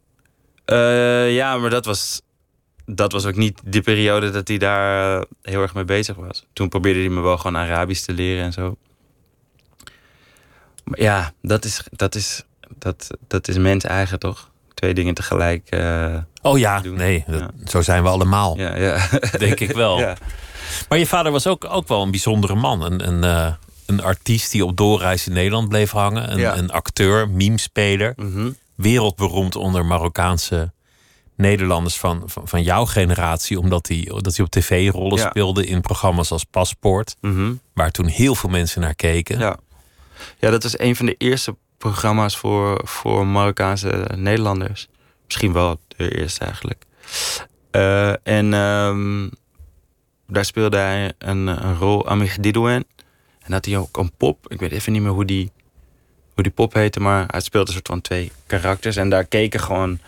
Uh, ja, maar dat was, dat was ook niet de periode dat hij daar uh, heel erg mee bezig was. Toen probeerde hij me wel gewoon Arabisch te leren en zo. Maar ja, dat is, dat is, dat, dat is mens eigen toch? Twee dingen tegelijk. Uh, oh ja, doen. nee, dat, ja. zo zijn we allemaal. Ja, ja. Denk ik wel. Ja. Maar je vader was ook, ook wel een bijzondere man. Een, een, een artiest die op doorreis in Nederland bleef hangen. Een, Ja. een acteur, memespeler. Mhm. Wereldberoemd onder Marokkaanse Nederlanders van, van, van jouw generatie. Omdat hij, dat hij op tv rollen Ja. speelde in programma's als Paspoort. Mhm. Waar toen heel veel mensen naar keken. Ja. ja, dat was een van de eerste programma's voor, voor Marokkaanse Nederlanders. Misschien wel de eerste eigenlijk. Eh, en ehm, daar speelde hij een, een rol, Amir Didouin. En had hij ook een pop. Ik weet even niet meer hoe die, hoe die pop heette, maar hij speelde een soort van twee karakters. En daar keken gewoon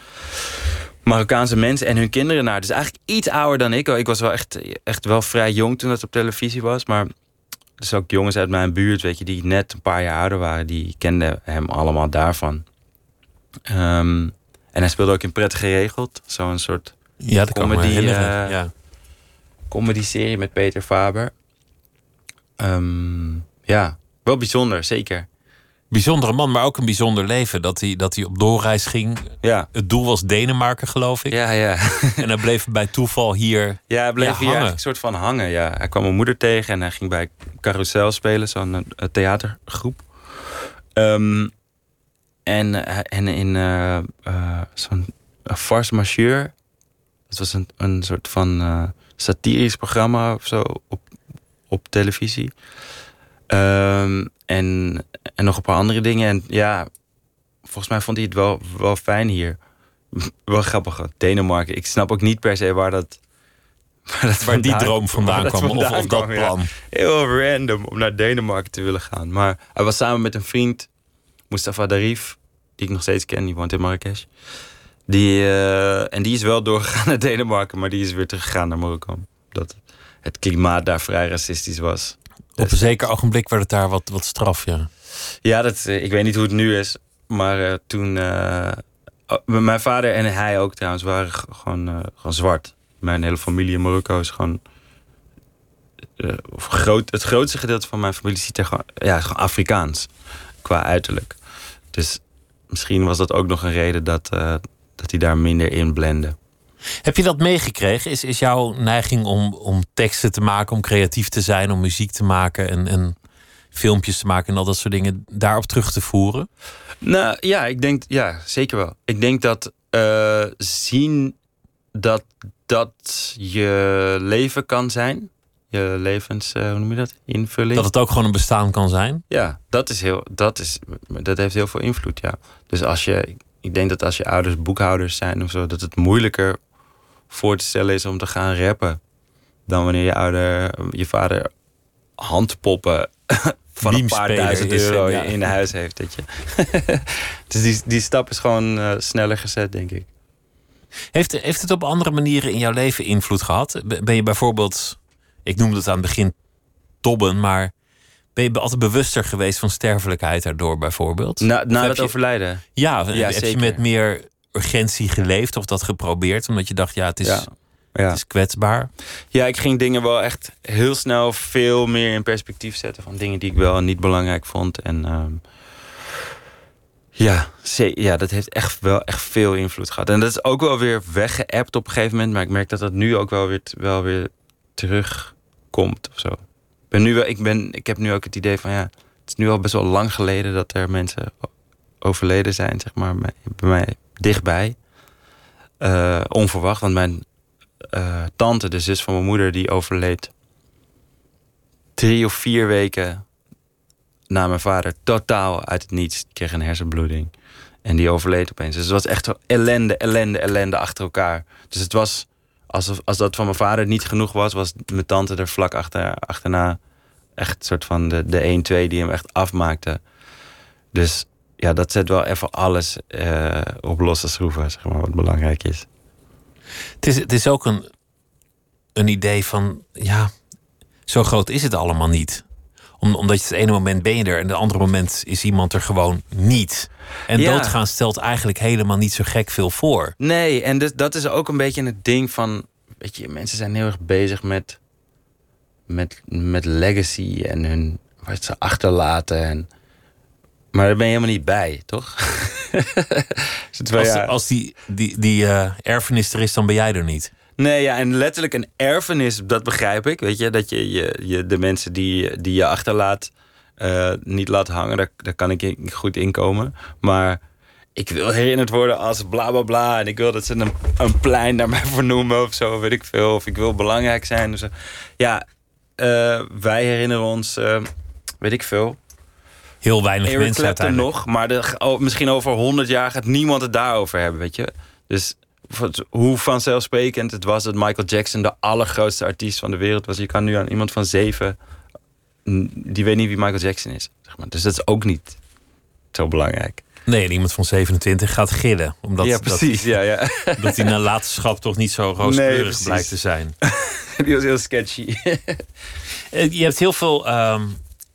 Marokkaanse mensen en hun kinderen naar. Dus eigenlijk iets ouder dan ik. Ik was wel echt, echt wel vrij jong toen dat op televisie was. Maar dus ook jongens uit mijn buurt, weet je, die net een paar jaar ouder waren, die kenden hem allemaal daarvan. Ehm, en hij speelde ook in Prettig Geregeld. Zo'n soort Ja, dat Comedy, eh, ja. comedy-serie met Peter Faber. Ehm, ja, wel bijzonder, zeker. Bijzondere man, maar ook een bijzonder leven. Dat hij, dat hij op doorreis ging. Ja, Het doel was Denemarken, geloof ik. ja, ja. En hij bleef bij toeval hier. Ja, hij bleef Ja, hier eigenlijk een soort van hangen. Ja. Hij kwam mijn moeder tegen en hij ging bij Carousel spelen, zo'n eh, theatergroep. Ehm, en, eh, en in eh, zo'n farce majeur. Dat was een, een soort van satirisch programma of zo op, op televisie. Ehm, en, en nog een paar andere dingen. En ja, volgens mij vond hij het wel, wel fijn hier. Wel grappig. Denemarken. Ik snap ook niet per se waar dat. Waar, dat Waar die droom vandaan kwam. Of, vandaan of dat kwam, ja. plan. Heel random om naar Denemarken te willen gaan. Maar hij was samen met een vriend, Mustafa Darif, die ik nog steeds ken, die woont in Marrakesh. Die, eh, en die is wel doorgegaan naar Denemarken, maar die is weer teruggegaan naar Marokko. Dat het klimaat daar vrij racistisch was. Op een zeker ogenblik werd het daar wat, wat straf, ja. Ja, dat, eh, ik weet niet hoe het nu is. Maar eh, toen. eh, oh, mijn vader en hij ook trouwens waren gewoon, gewoon zwart. Mijn hele familie in Marokko is gewoon. groot, het grootste gedeelte van mijn familie ziet er gewoon, ja, gewoon Afrikaans. Qua uiterlijk. Dus misschien was dat ook nog een reden dat, dat hij daar minder in blende. Heb je dat meegekregen? Is, is jouw neiging om, om teksten te maken, om creatief te zijn, om muziek te maken en, en filmpjes te maken en al dat soort dingen daarop terug te voeren? Nou ja, ik denk, ja, zeker wel. Ik denk dat eh, zien dat dat je leven kan zijn. Je levens, eh, hoe noem je dat? Invulling. Dat het ook gewoon een bestaan kan zijn? Ja, dat, is heel, dat, is, dat heeft heel veel invloed, ja. Dus als je, ik denk dat als je ouders boekhouders zijn of zo, dat het moeilijker voor te stellen is om te gaan rappen dan wanneer je ouder, je vader handpoppen van een paar duizend euro ja. in huis heeft. Dat je. dus die, die stap is gewoon eh, sneller gezet, denk ik. Heeft, heeft het op andere manieren in jouw leven invloed gehad? Ben je bijvoorbeeld, ik noemde het aan het begin tobben, maar ben je altijd bewuster geweest van sterfelijkheid daardoor bijvoorbeeld? Na, na het je- overlijden. Ja, Ja, heb je met meer urgentie geleefd of dat geprobeerd? Omdat je dacht, ja, het is, Ja. Ja. het is kwetsbaar. ja, ik ging dingen wel echt heel snel veel meer in perspectief zetten. Van dingen die ik wel niet belangrijk vond. En ehm, ja, ja, dat heeft echt wel echt veel invloed gehad. En dat is ook wel weer weggeëpt op een gegeven moment. Maar ik merk dat dat nu ook wel weer, wel weer terugkomt of zo. Ik, ben nu wel, ik, ben, ik heb nu ook het idee van ja, het is nu al best wel lang geleden dat er mensen overleden zijn, zeg maar, bij mij dichtbij. Eh, onverwacht, want mijn eh, tante, de zus van mijn moeder, die overleed drie of vier weken na mijn vader totaal uit het niets. Die kreeg een hersenbloeding. En die overleed opeens. Dus het was echt ellende, ellende, ellende achter elkaar. Dus het was, alsof, als dat van mijn vader niet genoeg was, was mijn tante er vlak achter, achterna echt soort van de, de 1-2 die hem echt afmaakte. Dus ja, dat zet wel even alles eh, op losse schroeven, zeg maar, wat belangrijk is. Het is, het is ook een, een idee van, ja, zo groot is het allemaal niet. Om, omdat je het ene moment ben je er en het andere moment is iemand er gewoon niet. En Ja. doodgaan stelt eigenlijk helemaal niet zo gek veel voor. Nee, en dus, dat is ook een beetje het ding van... Weet je, mensen zijn heel erg bezig met... met, met legacy en hun, wat ze achterlaten. En, maar daar ben je helemaal niet bij, toch? Dus Als, als die, die, die eh, erfenis er is, dan ben jij er niet. Nee, ja, en letterlijk een erfenis, dat begrijp ik. Weet je, dat je, je, je de mensen die, die je achterlaat eh, niet laat hangen, daar, daar kan ik in- goed inkomen. Maar ik wil herinnerd worden als bla bla bla. En ik wil dat ze een, een plein naar mij vernoemen of zo, weet ik veel. Of ik wil belangrijk zijn. of zo. Ja, eh, wij herinneren ons, weet ik veel. Heel weinig Eric mensen Clapton nog, maar de, oh, misschien over 100 jaar gaat niemand het daarover hebben, weet je. Dus hoe vanzelfsprekend het was dat Michael Jackson de allergrootste artiest van de wereld was. Je kan nu aan iemand van zeven, die weet niet wie Michael Jackson is. Zeg maar. Dus dat is ook niet zo belangrijk. Nee, en iemand van 27 gaat gillen. Omdat, ja, precies. Ja, ja. Dat, dat die nalatenschap toch niet zo rooskleurig blijkt te zijn. die was heel sketchy. Eh, Je hebt heel veel ehm,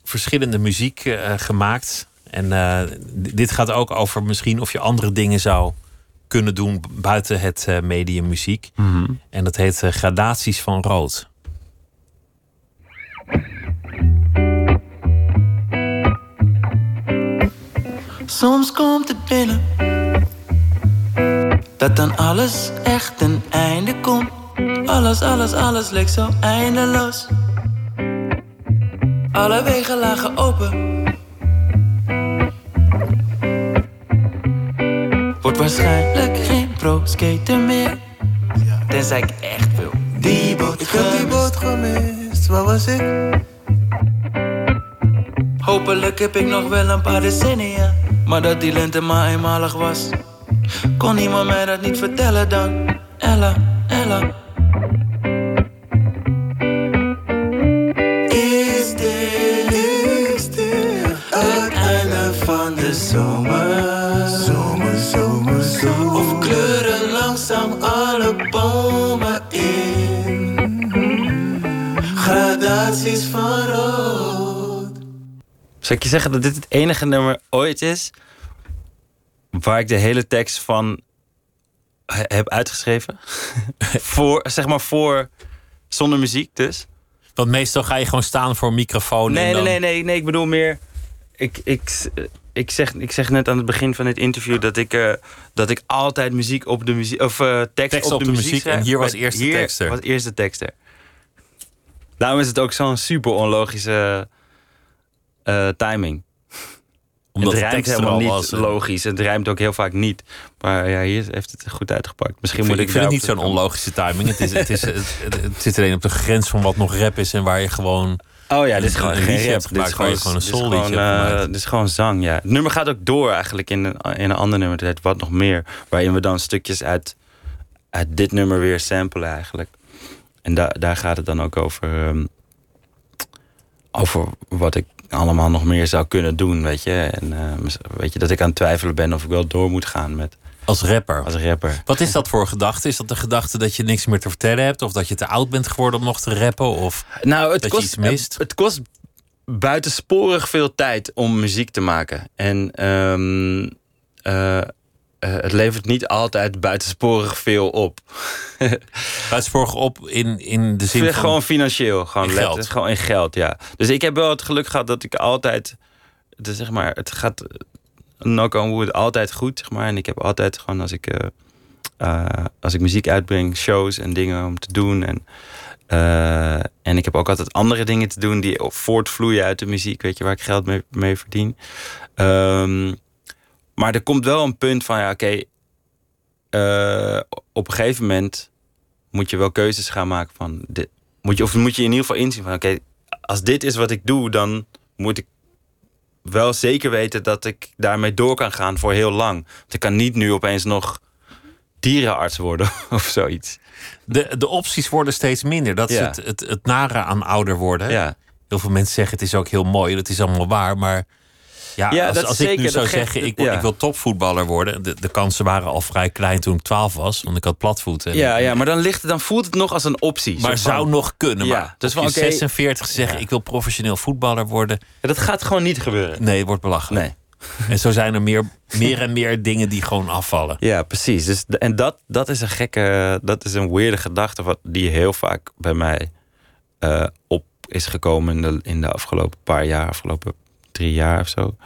verschillende muziek eh, gemaakt. En eh, dit gaat ook over misschien of je andere dingen zou kunnen doen buiten het eh, medium muziek. En dat heet Gradaties van Rood. Soms komt het binnen dat dan alles echt een einde komt. Alles, alles, alles lijkt zo eindeloos. Alle wegen lagen open. Wordt waarschijnlijk geen pro-skater meer. Tenzij ik echt wil. Die boot Ik heb die boot gemist, waar was ik? Hopelijk heb ik nog wel een paar decennia. Maar dat die lente maar eenmalig was. Kon iemand mij dat niet vertellen dan? Ella, Ella. Zal ik je zeggen dat dit het enige nummer ooit is waar ik de hele tekst van he- heb uitgeschreven? voor, zeg maar voor, zonder muziek dus. Want meestal ga je gewoon staan voor een microfoon. Nee, en dan... nee, nee, nee, nee, ik bedoel meer. Ik, ik, ik, zeg, ik zeg net aan het begin van dit interview dat ik, eh, dat ik altijd muziek op de muziek. Of eh, tekst, op, de, muziek. en schrijf. hier was Maar eerst de hier tekster. was eerst de tekster. Daarom is het ook zo'n super onlogische eh, timing. Omdat het rijmt helemaal al niet was. logisch. Het rijmt ook heel vaak niet. Maar ja, hier heeft het goed uitgepakt. Misschien Ik vind, moet ik ik vind het niet zo'n onlogische timing. Het, is, het, is, het, het- het zit alleen op de grens van wat nog rap is en waar je gewoon. Oh ja, dit is gewoon een geen rap. Dit is gewoon, gewoon een dit is gewoon, eh, dit is gewoon zang, ja. Het nummer gaat ook door eigenlijk in een, in een ander nummer. Dat heet Wat Nog Meer. Waarin we dan stukjes uit, uit dit nummer weer samplen eigenlijk. En da daar gaat het dan ook over, ehm, over wat ik allemaal nog meer zou kunnen doen, weet je. En eh, weet je, dat ik aan het twijfelen ben of ik wel door moet gaan met Als rapper. als rapper. Wat is dat voor gedachte? Is dat de gedachte dat je niks meer te vertellen hebt? Of dat je te oud bent geworden om nog te rappen? Of Nou, het Dat je kost, iets mist? Het kost buitensporig veel tijd om muziek te maken. En ehm, eh, eh, het levert niet altijd buitensporig veel op. buitensporig op in, in de zin van... Gewoon financieel, gewoon In geld. gewoon in geld, ja. Dus ik heb wel het geluk gehad dat ik altijd, dus zeg maar, het gaat knock on wood altijd goed, zeg maar. En ik heb altijd gewoon als ik, eh, eh, als ik muziek uitbreng, shows en dingen om te doen en en ik heb ook altijd andere dingen te doen die voortvloeien uit de muziek, weet je, waar ik geld mee, mee verdien. Ehm, maar er komt wel een punt van, ja, oké, eh, op een gegeven moment moet je wel keuzes gaan maken van, dit, moet je, of moet je in ieder geval inzien van, oké, als dit is wat ik doe, dan moet ik wel zeker weten dat ik daarmee door kan gaan voor heel lang. Want ik kan niet nu opeens nog dierenarts worden of zoiets. De, de opties worden steeds minder. Dat is het, het, het nare aan ouder worden. Ja. Heel veel mensen zeggen het is ook heel mooi. Dat is allemaal waar. Maar ja, Ja, als, dat als ik zeker, nu zou geeft- zeggen, ik, ja. ik wil topvoetballer worden. De, de kansen waren al vrij klein toen ik 12 was. Want ik had platvoeten. Ja, ja, maar dan, ligt dan voelt het nog als een optie. Maar van- zou nog kunnen. Ja, Maar dus van, oké, 46 zeggen, ik wil professioneel voetballer worden. Ja, dat gaat gewoon niet gebeuren. Nee, het wordt belachelijk. Nee. En zo zijn er meer, meer en meer dingen die gewoon afvallen. Ja, precies. Dus, en dat, dat is een gekke, dat is een weirde gedachte wat, die heel vaak bij mij eh, op is gekomen in de, in de afgelopen paar jaar, afgelopen drie jaar of zo.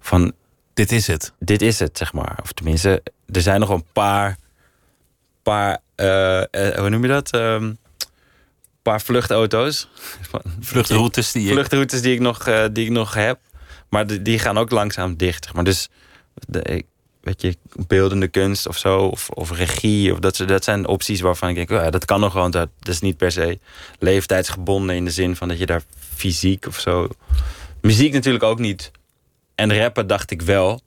Van Dit is het. dit is het, zeg maar. Of tenminste, er zijn nog een paar, paar eh, eh, hoe noem je dat? Ehm paar vluchtauto's. Vluchtroutes die je... Vluchtroutes die ik nog, eh, die ik nog heb. Maar die, die gaan ook langzaam dicht. zeg Maar dus, de, ik- weet je, beeldende kunst of zo, of, of regie, of dat, dat zijn opties waarvan ik denk, oh ja, dat kan nog gewoon. Dat, dat is niet per se leeftijdsgebonden in de zin van dat je daar fysiek of zo. Muziek natuurlijk ook niet. En rappen dacht ik wel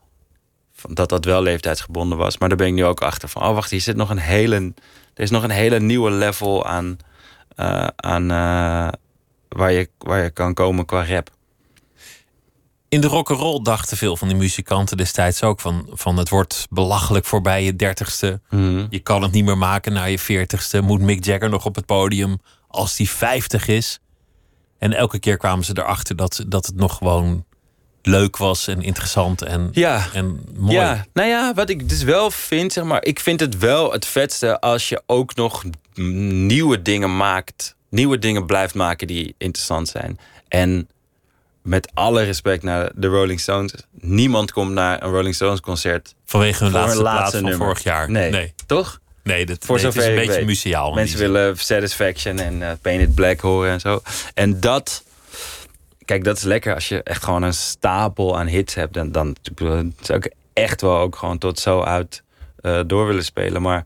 dat dat wel leeftijdsgebonden was. Maar daar ben ik nu ook achter van, oh wacht, hier zit nog een hele, er is nog een hele nieuwe level aan, eh, aan eh, waar, je, waar je kan komen qua rap. In de rock'n'roll dachten veel van die muzikanten destijds ook van, van het wordt belachelijk voorbij je dertigste. Je kan het niet meer maken na je veertigste. Moet Mick Jagger nog op het podium als hij 50 is? En elke keer kwamen ze erachter dat, dat het nog gewoon leuk was en interessant en, Ja. en mooi. Ja, nou ja, wat ik dus wel vind, zeg maar, ik vind het wel het vetste als je ook nog nieuwe dingen maakt, nieuwe dingen blijft maken die interessant zijn. En met alle respect naar de Rolling Stones, niemand komt naar een Rolling Stones concert Vanwege hun laatste, plaat van nummer. vorig jaar. Nee, nee. toch? Nee, dat, Voor nee, het is een beetje weet. muziaal. in Mensen willen Satisfaction en Painted Black horen en zo. En dat, kijk, dat is lekker als je echt gewoon een stapel aan hits hebt. Dan, dan zou ik echt wel ook gewoon tot zo uit eh, door willen spelen. Maar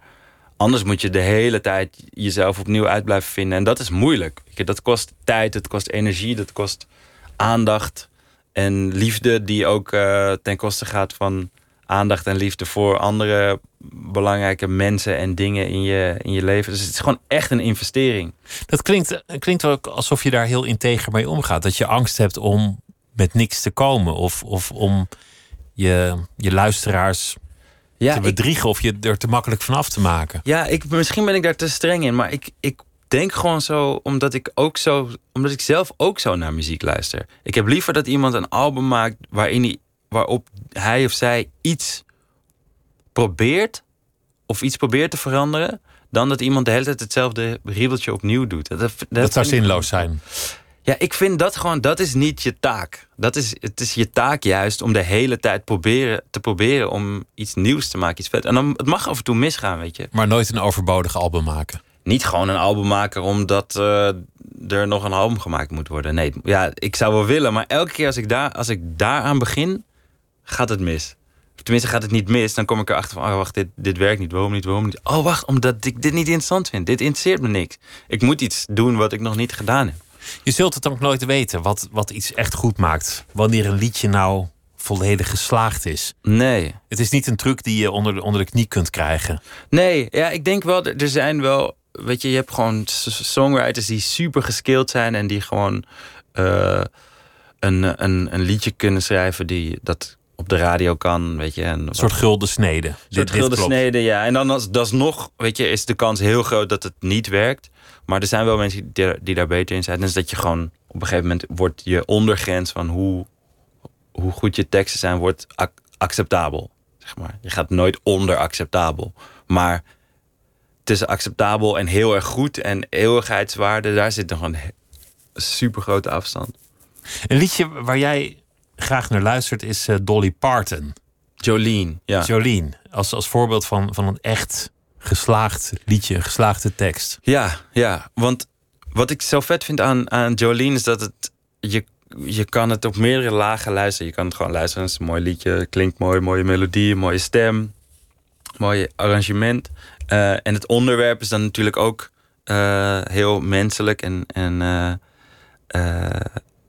anders moet je de hele tijd jezelf opnieuw uit blijven vinden. En dat is moeilijk. Dat kost tijd, het kost energie, dat kost aandacht. En liefde die ook eh, ten koste gaat van aandacht en liefde voor andere belangrijke mensen en dingen in je, in je leven. Dus het is gewoon echt een investering. Dat klinkt, klinkt ook alsof je daar heel integer mee omgaat. Dat je angst hebt om met niks te komen. Of, of om je, je luisteraars Ja, te ik, bedriegen. Of je er te makkelijk van af te maken. ja ik, misschien ben ik daar te streng in, maar ik, ik denk gewoon zo, omdat ik ook zo, omdat ik zelf ook zo naar muziek luister. Ik heb liever dat iemand een album maakt waarin hij, waarop hij of zij iets probeert of iets probeert te veranderen, dan dat iemand de hele tijd hetzelfde riebeltje opnieuw doet. Dat, dat, Dat zou zinloos zijn. Ja, ik vind dat gewoon, dat is niet je taak. Dat is, het is je taak juist om de hele tijd proberen, te proberen om iets nieuws te maken, iets vet. En dan, het mag af en toe misgaan, weet je. Maar nooit een overbodig album maken. Niet gewoon een album maken omdat eh, er nog een album gemaakt moet worden. Nee, ja, ik zou wel willen, maar elke keer als ik, daar, als ik daaraan begin, gaat het mis. Tenminste, gaat het niet mis. Dan kom ik erachter van, oh wacht, dit, dit werkt niet. Waarom niet? Waarom niet? Oh wacht, omdat ik dit niet interessant vind. Dit interesseert me niks. Ik moet iets doen wat ik nog niet gedaan heb. Je zult het ook nooit weten wat, wat iets echt goed maakt. Wanneer een liedje nou volledig geslaagd is. Nee. Het is niet een truc die je onder de, onder de knie kunt krijgen. Nee, ja, ik denk wel, er zijn wel weet je, je hebt gewoon songwriters die super geskilled zijn en die gewoon eh, een, een, een liedje kunnen schrijven die dat op de radio kan, weet je. En Een soort gulden snede. een Dit- soort dit gulden snede, ja. En dan als, dat is nog, weet je, is de kans heel groot dat het niet werkt. Maar er zijn wel mensen die, die daar beter in zijn. Dus dat je gewoon op een gegeven moment wordt je ondergrens van hoe, hoe goed je teksten zijn, wordt ac- acceptabel. Zeg maar. Je gaat nooit onder acceptabel. Maar tussen acceptabel en heel erg goed en eeuwigheidswaarde, daar zit nog een super grote afstand. Een liedje waar jij graag naar luistert is eh, Dolly Parton. Jolene, ja. Jolene, als, als voorbeeld van, van een echt geslaagd liedje, geslaagde tekst. Ja, ja. Want wat ik zo vet vind aan, aan Jolene is dat het. Je, je kan het op meerdere lagen luisteren. Je kan het gewoon luisteren. Het is een mooi liedje. Klinkt mooi, mooie melodie, mooie stem. Mooi arrangement. Eh, en het onderwerp is dan natuurlijk ook eh, heel menselijk en, en,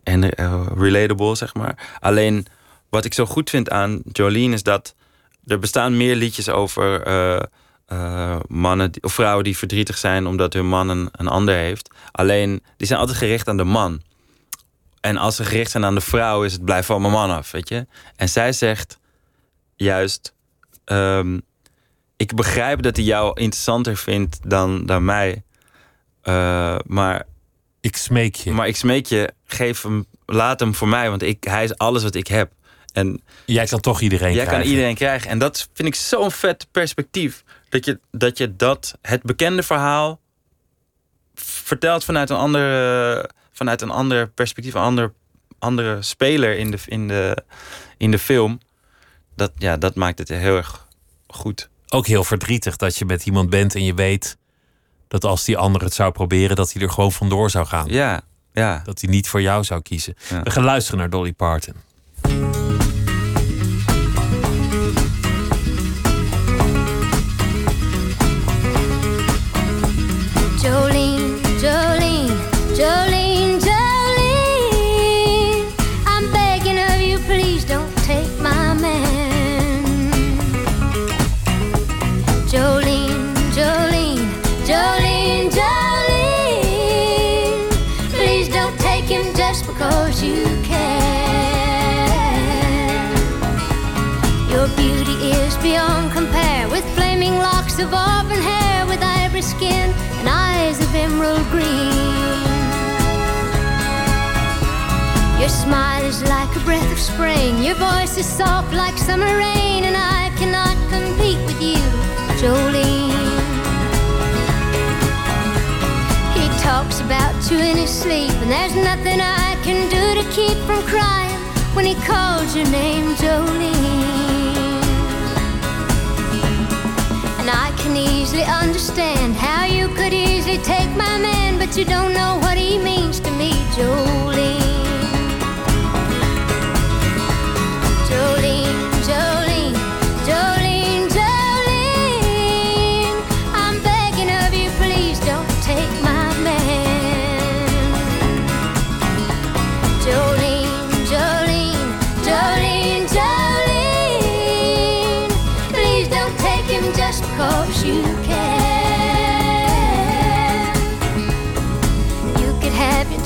en eh, relatable, zeg maar. Alleen wat ik zo goed vind aan Jolene is dat er bestaan meer liedjes over eh, mannen die- of vrouwen die verdrietig zijn omdat hun man een, ander heeft. Alleen die zijn altijd gericht aan de man. En als ze gericht zijn aan de vrouw, is het blijf van mijn man af, weet je. En zij zegt juist: ehm, Ik begrijp dat hij jou interessanter vindt dan, dan mij. Maar Ik smeek je. maar ik smeek je, geef hem, laat hem voor mij, want ik, hij is alles wat ik heb. En jij kan toch iedereen jij krijgen. kan iedereen krijgen. En dat vind ik zo'n vet perspectief. Dat je, dat je dat, het bekende verhaal, vertelt vanuit een ander, vanuit een ander perspectief, een ander, andere speler in de, in, de, in de film. Dat, ja, dat maakt het heel erg goed. Ook heel verdrietig dat je met iemand bent en je weet dat als die ander het zou proberen, dat hij er gewoon vandoor zou gaan. Ja, ja. Dat hij niet voor jou zou kiezen. Ja. We gaan luisteren naar Dolly Parton. Smile is like a breath of spring, your voice is soft like summer rain, and I cannot compete with you, Jolene. He talks about you in his sleep, and there's nothing I can do to keep from crying when he calls your name, Jolene. And I can easily understand how you could easily take my man, but you don't know what he means to me, Jolene.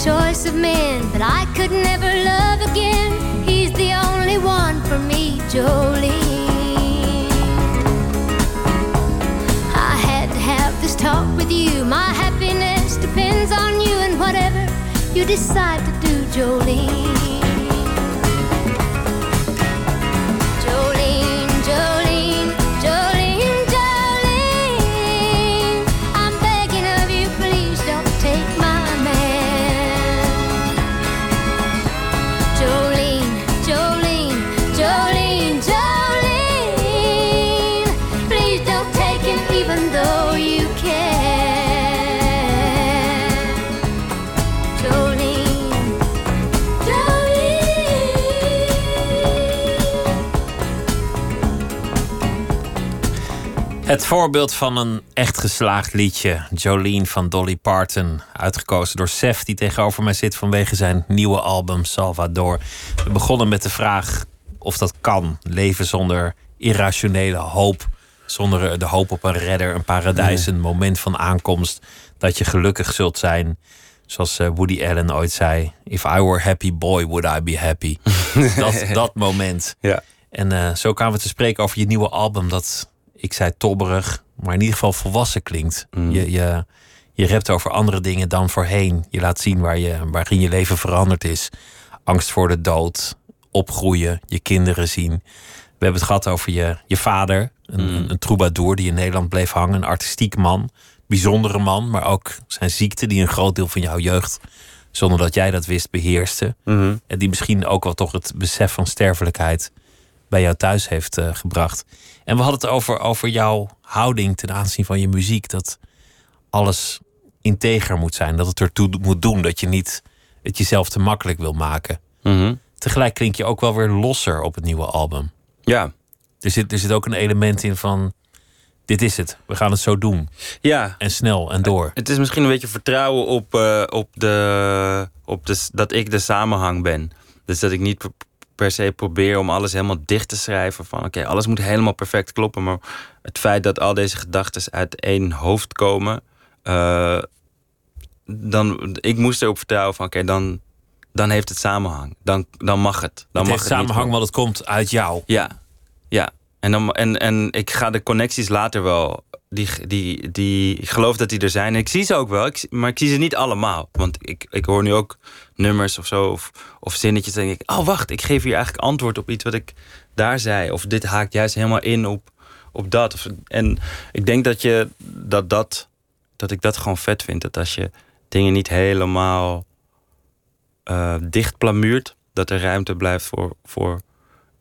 Choice of men, but I could never love again. Only one for me, Jolene. I had to have this talk with you. My happiness depends on you and whatever you decide to do. Jolene, Het voorbeeld van een echt geslaagd liedje. Jolene van Dolly Parton. Uitgekozen door Sef, die tegenover mij zit vanwege zijn nieuwe album Salvador. We begonnen met de vraag of dat kan. Leven zonder irrationele hoop. Zonder de hoop op een redder, een paradijs, een moment van aankomst. Dat je gelukkig zult zijn. Zoals eh, Woody Allen ooit zei: If I were happy boy, would I be happy? dat, dat moment. Ja. En eh, zo kwamen we te spreken over je nieuwe album. Dat ik zei tobberig, maar in ieder geval volwassen klinkt. Mm. Je, je, je rept over andere dingen dan voorheen. Je laat zien waar je, waarin je leven veranderd is. Angst voor de dood, opgroeien, je kinderen zien. We hebben het gehad over je, je vader, een, Mm. een, troubadour die in Nederland bleef hangen. Een artistiek man, bijzondere man, maar ook zijn ziekte die een groot deel van jouw jeugd, zonder dat jij dat wist, beheerste. Mhm. En die misschien ook wel toch het besef van sterfelijkheid bij jou thuis heeft eh, gebracht. En we hadden het over, over jouw houding ten aanzien van je muziek. Dat alles integer moet zijn. Dat het ertoe moet doen. Dat je niet het jezelf te makkelijk wil maken. Mhm. Tegelijk klink je ook wel weer losser op het nieuwe album. Ja. Er zit, er zit ook een element in van... Dit is het. We gaan het zo doen. Ja. En snel en door. Het is misschien een beetje vertrouwen op, eh, op, de, op de, dat ik de samenhang ben. Dus dat ik niet per, se probeer om alles helemaal dicht te schrijven. Van oké, alles moet helemaal perfect kloppen. Maar het feit dat al deze gedachten uit één hoofd komen. eh, dan, ik moest erop vertrouwen van oké, dan, dan heeft het samenhang. Dan, dan mag het. Dan het mag niet samenhang, want het komt uit jou. Ja, ja. En, dan, en, en ik ga de connecties later wel. Die, die, die, ik geloof dat die er zijn. Ik zie ze ook wel, maar ik zie ze niet allemaal. Want ik, ik hoor nu ook nummers of zo, of, of zinnetjes. En denk ik, oh wacht, ik geef hier eigenlijk antwoord op iets wat ik daar zei. Of dit haakt juist helemaal in op, op dat. Of, en ik denk dat, je, dat, dat, dat ik dat gewoon vet vind. Dat als je dingen niet helemaal eh, dicht plamuurt, dat er ruimte blijft voor, voor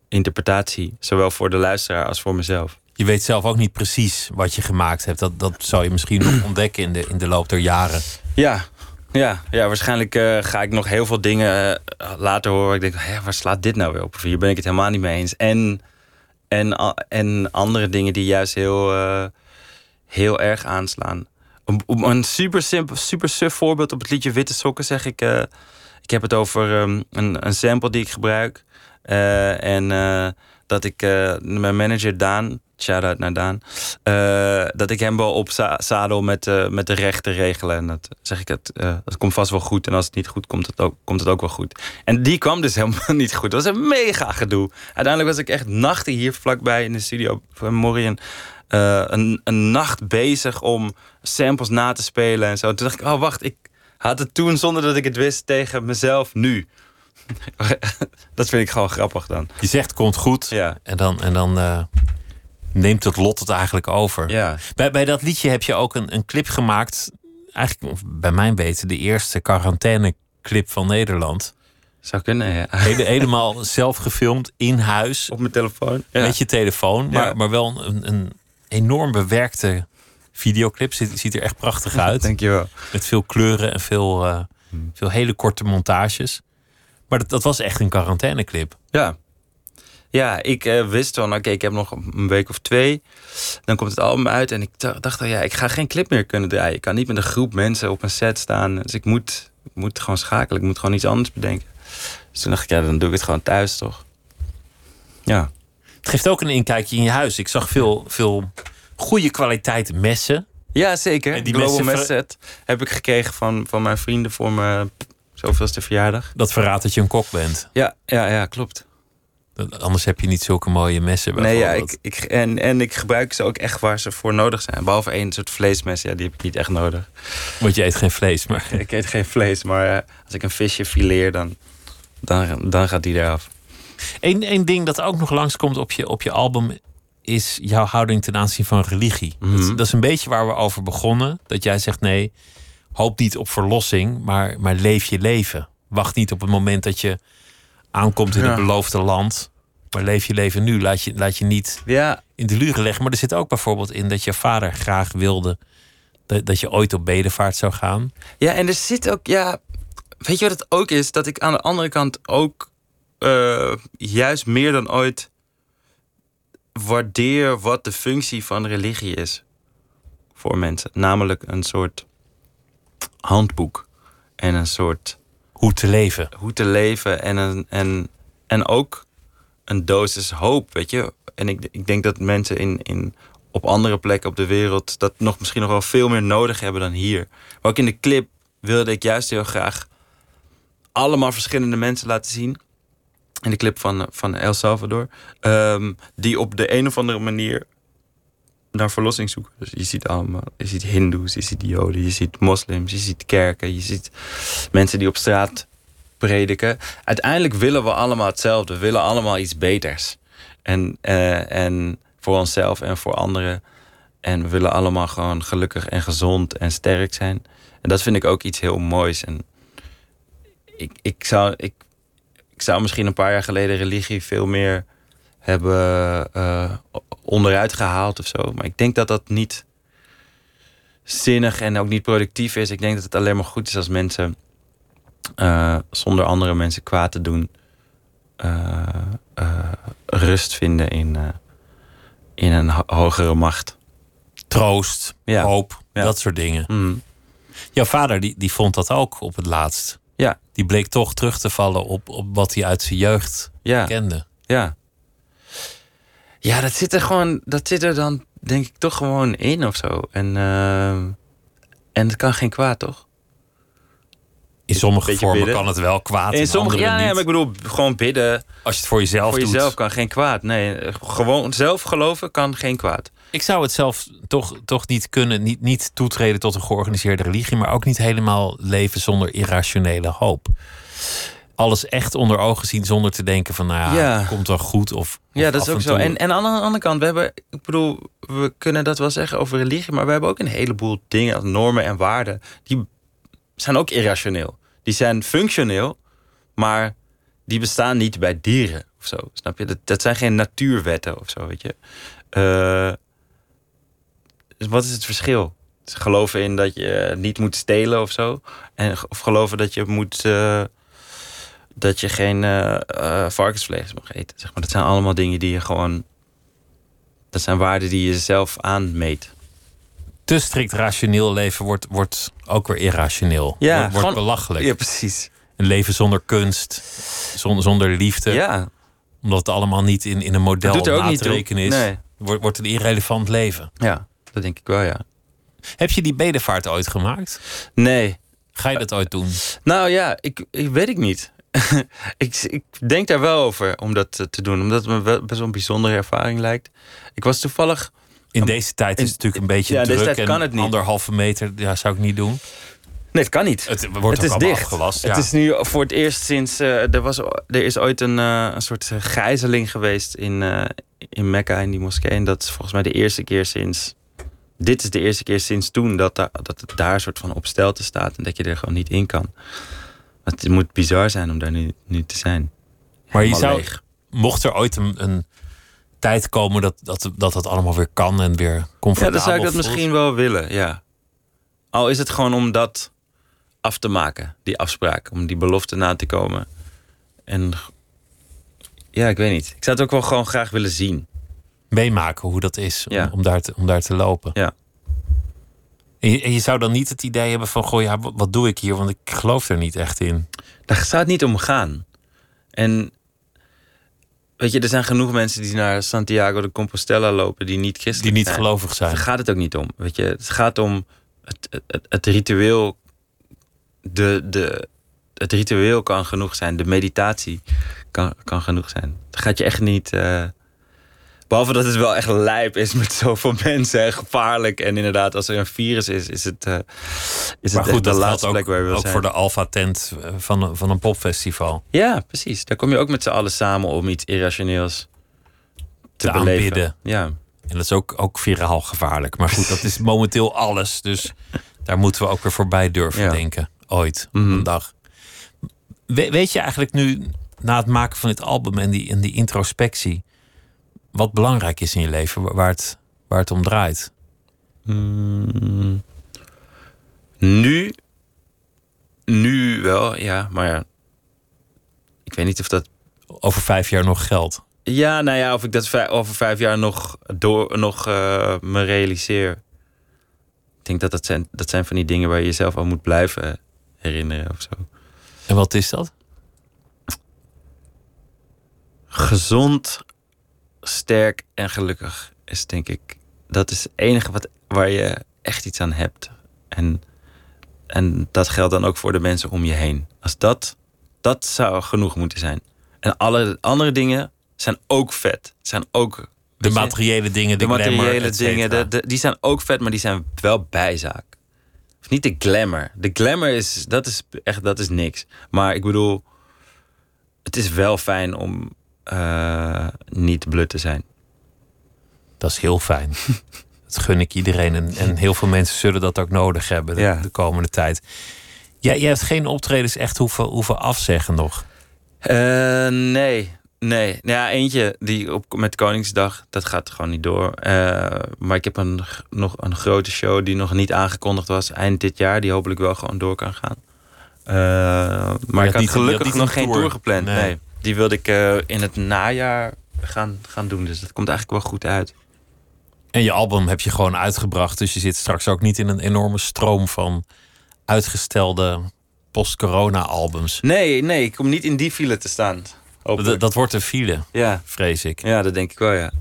interpretatie. Zowel voor de luisteraar als voor mezelf. Je weet zelf ook niet precies wat je gemaakt hebt. Dat, dat zou je misschien nog ontdekken in de, in de loop der jaren. Ja, ja, ja waarschijnlijk eh, ga ik nog heel veel dingen eh, later horen. Ik denk, hè, waar slaat dit nou weer op? Hier ben ik het helemaal niet mee eens. En, en, en andere dingen die juist heel, eh, heel erg aanslaan. Om, om een super simpel, super suf voorbeeld op het liedje Witte Sokken zeg ik. ik heb het over ehm, een, een sample die ik gebruik. En dat ik mijn manager Daan, shout-out naar Daan, eh, dat ik hem wel op za- zadel met, eh, met de rechten regelen. En dat zeg ik, het, eh, dat komt vast wel goed. En als het niet goed komt, het ook, komt het ook wel goed. En die kwam dus helemaal niet goed. Dat was een mega gedoe. Uiteindelijk was ik echt nachten hier vlakbij in de studio van Morian. eh, een, een nacht bezig om samples na te spelen en zo. Toen dacht ik, oh wacht, ik had het toen zonder dat ik het wist tegen mezelf nu. dat vind ik gewoon grappig dan. Je zegt komt goed. Ja. En dan, en dan neemt het lot het eigenlijk over. Ja. Bij, bij dat liedje heb je ook een, een clip gemaakt. Eigenlijk, bij mijn weten, de eerste quarantaine-clip van Nederland. Zou kunnen, ja. Hele, helemaal zelf gefilmd in huis. Op mijn telefoon. Ja. Met je telefoon. Maar, Ja. maar wel een, een enorm bewerkte videoclip. Ziet, ziet er echt prachtig uit. Dankjewel. Met veel kleuren en veel, eh, veel hele korte montages. Maar dat, dat was echt een quarantaineclip. Ja. Ja, ik eh, wist van, oké, ik heb nog een week of twee. Dan komt het album uit. En ik dacht, ja, ik ga geen clip meer kunnen draaien. Ik kan niet met een groep mensen op een set staan. Dus ik moet, ik moet gewoon schakelen. Ik moet gewoon iets anders bedenken. Dus toen dacht ik, ja, dan doe ik het gewoon thuis, toch? Ja. Het geeft ook een inkijkje in je huis. Ik zag veel, veel goede kwaliteit messen. Ja, zeker. En die Global messen Set heb ik gekregen van, van mijn vrienden voor mijn zoveelste verjaardag. Dat verraadt dat je een kok bent. Ja, ja, ja, klopt. Anders heb je niet zulke mooie messen. Nee, ja, ik, ik, en, en ik gebruik ze ook echt waar ze voor nodig zijn. Behalve één soort vleesmes, ja, die heb ik niet echt nodig. Want je eet geen vlees. Maar Ik eet geen vlees, maar eh, als ik een visje fileer, dan, dan, dan gaat die eraf. Eén één ding dat ook nog langskomt op je, op je album is jouw houding ten aanzien van religie. dat, is- Mhm. dat is een beetje waar we over begonnen. Dat jij zegt nee, hoop niet op verlossing, maar, maar leef je leven. Wacht niet op het moment dat je aankomt in het beloofde land. Maar leef je leven nu. Laat je, laat je niet Ja, in de luren leggen. Maar er zit ook bijvoorbeeld in dat je vader graag wilde dat, dat je ooit op bedevaart zou gaan. ja, en er zit ook, ja, weet je wat het ook is? Dat ik aan de andere kant ook eh, juist meer dan ooit waardeer wat de functie van religie is voor mensen. Namelijk een soort handboek en een soort Hoe te leven. hoe te leven en, een, en, en ook een dosis hoop, weet je. En ik, ik denk dat mensen in, in op andere plekken op de wereld dat nog misschien nog wel veel meer nodig hebben dan hier. Maar ook in de clip wilde ik juist heel graag allemaal verschillende mensen laten zien. In de clip van, van El Salvador. ehm, die op de een of andere manier naar verlossing zoeken. Dus je ziet allemaal, je ziet hindoes, je ziet joden, je ziet moslims, je ziet kerken, je ziet mensen die op straat prediken. Uiteindelijk willen we allemaal hetzelfde. We willen allemaal iets beters. En, eh, en voor onszelf en voor anderen. En we willen allemaal gewoon gelukkig en gezond en sterk zijn. En dat vind ik ook iets heel moois. En ik, ik, zou, ik, ik zou misschien een paar jaar geleden religie veel meer hebben eh, onderuit gehaald of zo. Maar ik denk dat dat niet zinnig en ook niet productief is. Ik denk dat het alleen maar goed is als mensen eh, zonder andere mensen kwaad te doen, eh, eh, rust vinden in, in een ho- hogere macht. Troost, Ja. hoop, Ja. dat soort dingen. Mm. Jouw vader die, die vond dat ook op het laatst. Ja, Die bleek toch terug te vallen op, op wat hij uit zijn jeugd ja, kende. ja. Ja, dat zit er gewoon, dat zit er dan denk ik toch gewoon in of zo. En, eh, en het kan geen kwaad, toch? In sommige vormen bidden. kan het wel kwaad, in, In sommige, ja, niet. ja, maar ik bedoel, gewoon bidden Als je het voor jezelf voor doet. jezelf kan geen kwaad. Nee, gewoon zelf geloven kan geen kwaad. Ik zou het zelf toch, toch niet kunnen, niet, niet toetreden tot een georganiseerde religie, maar ook niet helemaal leven zonder irrationele hoop. Alles echt onder ogen zien zonder te denken van, nou ja, Ja. komt wel goed. Of, Ja, dat is ook zo. En, en aan de andere kant, we hebben, ik bedoel, we kunnen dat wel zeggen over religie, maar we hebben ook een heleboel dingen, normen en waarden, die zijn ook irrationeel. Die zijn functioneel, maar die bestaan niet bij dieren of zo. Snap je? Dat, dat zijn geen natuurwetten of zo, weet je. Eh, dus wat is het verschil? Geloven in dat je niet moet stelen of zo. En, of geloven dat je moet. eh, dat je geen eh, varkensvlees mag eten. Zeg maar. Dat zijn allemaal dingen die je gewoon. Dat zijn waarden die je zelf aanmeet. te strikt rationeel leven wordt, wordt ook weer irrationeel. wordt, wordt gewoon- belachelijk. Ja, precies. Een leven zonder kunst, zonder, zonder liefde. Ja, Omdat het allemaal niet in, in een model na niet te rekenen is. Nee. Wordt, wordt een irrelevant leven. ja, dat denk ik wel, ja. Heb je die bedevaart ooit gemaakt? Nee. Ga je dat ooit doen? Nou ja, ik, ik weet ik niet. ik, ik denk daar wel over om dat eh, te doen. Omdat het me wel best wel een bijzondere ervaring lijkt. Ik was toevallig In deze tijd is in- het natuurlijk een beetje ja, in deze druk. tijd en kan het niet. anderhalve meter ja, zou ik niet doen. Nee, het kan niet. Het wordt het is dicht. afgelast. Het ja. is nu voor het eerst sinds. eh, er, was, er is ooit een, eh, een soort gijzeling geweest in, in Mekka, in die moskee. En dat is volgens mij de eerste keer sinds. Dit is de eerste keer sinds toen dat, dat het daar een soort van op stelte staat. En dat je er gewoon niet in kan. Het moet bizar zijn om daar nu, nu te zijn. Maar je zou, leeg. mocht er ooit een, een tijd komen dat, dat, dat het allemaal weer kan en weer comfortabel Ja, dan zou ik dat voelt. misschien wel willen, ja. Al is het gewoon om dat af te maken, die afspraak. Om die belofte na te komen. En ja, ik weet niet. Ik zou het ook wel gewoon graag willen zien. meemaken hoe dat is om, om, daar, te, om daar te lopen. Ja. En je, en je zou dan niet het idee hebben van, goh, ja, wat, wat doe ik hier? Want ik geloof er niet echt in. Daar zou het niet om gaan. En weet je, er zijn genoeg mensen die naar Santiago de Compostela lopen... die niet christelijk Die niet zijn. gelovig zijn. Daar gaat het ook niet om. Weet je, het gaat om het, het, het ritueel. De, de, het ritueel kan genoeg zijn. De meditatie kan, kan genoeg zijn. Dan gaat je echt niet. eh, behalve dat het wel echt lijp is met zoveel mensen en gevaarlijk. En inderdaad, als er een virus is, is het, eh, is Maar het goed, de laatste ook, plek waar wil ook zijn. voor de alfa-tent eh, van, een- van een popfestival. Ja, precies. Daar kom je ook met z'n allen samen om iets irrationeels te, Te beleven. aanbidden. Ja. En dat is ook, ook viraal gevaarlijk. Maar goed, dat is momenteel alles. Dus daar moeten we ook weer voorbij durven Ja. denken. Ooit, Mhm. een dag. We- weet je eigenlijk nu, na het maken van dit album en die, en die introspectie... wat belangrijk is in je leven, wa- waar het, waar het om draait? Mm. Nu, nu wel, ja, maar ja. Ik weet niet of dat. Over vijf jaar nog geld. Ja, nou ja, of ik dat over vijf jaar nog, door, nog eh, me realiseer. Ik denk dat dat zijn, dat zijn van die dingen waar je jezelf aan moet blijven herinneren of zo. En wat is dat? Gezond, sterk en gelukkig is denk ik dat is het enige wat, waar je echt iets aan hebt. En, en dat geldt dan ook voor de mensen om je heen. Als dat, dat zou genoeg moeten zijn. En alle andere dingen zijn ook vet. Zijn ook De je, materiële dingen, de, de glamour, materiële dingen, de, de- die zijn ook vet, maar die zijn wel bijzaak. Of niet de glamour. De glamour is, dat is echt, dat is niks. Maar ik bedoel, het is wel fijn om eh, niet blut te zijn. Dat is heel fijn. dat gun ik iedereen. En, en heel veel mensen zullen dat ook nodig hebben de, Ja. de komende tijd. Jij, jij hebt geen optredens echt hoeven, hoeven afzeggen nog. Eh, nee, nee. Nou ja, eentje die op, met Koningsdag, dat gaat gewoon niet door. Eh, maar ik heb een, nog een grote show die nog niet aangekondigd was eind dit jaar, die hopelijk wel gewoon door kan gaan. Maar ik had gelukkig nog een geen tour. tour gepland. Nee. Nee. Die wilde ik eh, in het najaar gaan, gaan doen. Dus dat komt eigenlijk wel goed uit. En je album heb je gewoon uitgebracht. Dus je zit straks ook niet in een enorme stroom van uitgestelde post-corona-albums. Nee, nee, ik kom niet in die file te staan. dat wordt een file, ja. vrees ik. ja, dat denk ik wel, ja.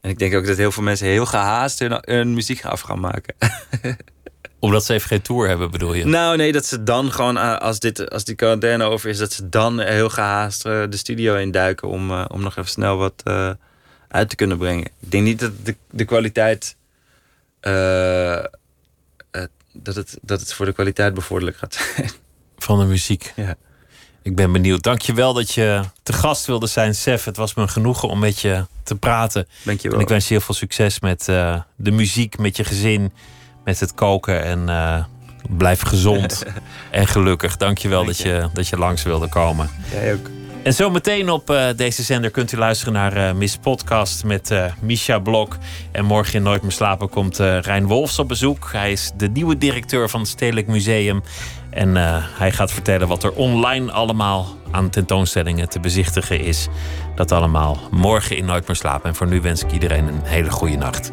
En ik denk ook dat heel veel mensen heel gehaast hun, hun muziek af gaan maken. Omdat ze even geen tour hebben, bedoel je? Nou, nee, dat ze dan gewoon, eh, als, dit, als die quarantaine over is, dat ze dan heel gehaast eh, de studio induiken om, eh, om nog even snel wat uit te kunnen brengen. Ik denk niet dat de, de kwaliteit. dat, het, dat het voor de kwaliteit bevorderlijk gaat zijn. Van de muziek. Ja. Ik ben benieuwd. Dankjewel dat je te gast wilde zijn, Sef. Het was me een genoegen om met je te praten. Dankjewel. En ik wens je heel veel succes met de muziek, met je gezin, met het koken. En eh, blijf gezond en gelukkig. Dankjewel Dank dat, je. je, dat je langs wilde komen. Jij ook. En zometeen op eh, deze zender kunt u luisteren naar eh, Miss Podcast met eh Misha Blok. En morgen in Nooit meer slapen komt Rijn Wolfs op bezoek. Hij is de nieuwe directeur van het Stedelijk Museum. En hij gaat vertellen wat er online allemaal aan tentoonstellingen te bezichtigen is. Dat allemaal morgen in Nooit meer slapen. En voor nu wens ik iedereen een hele goede nacht.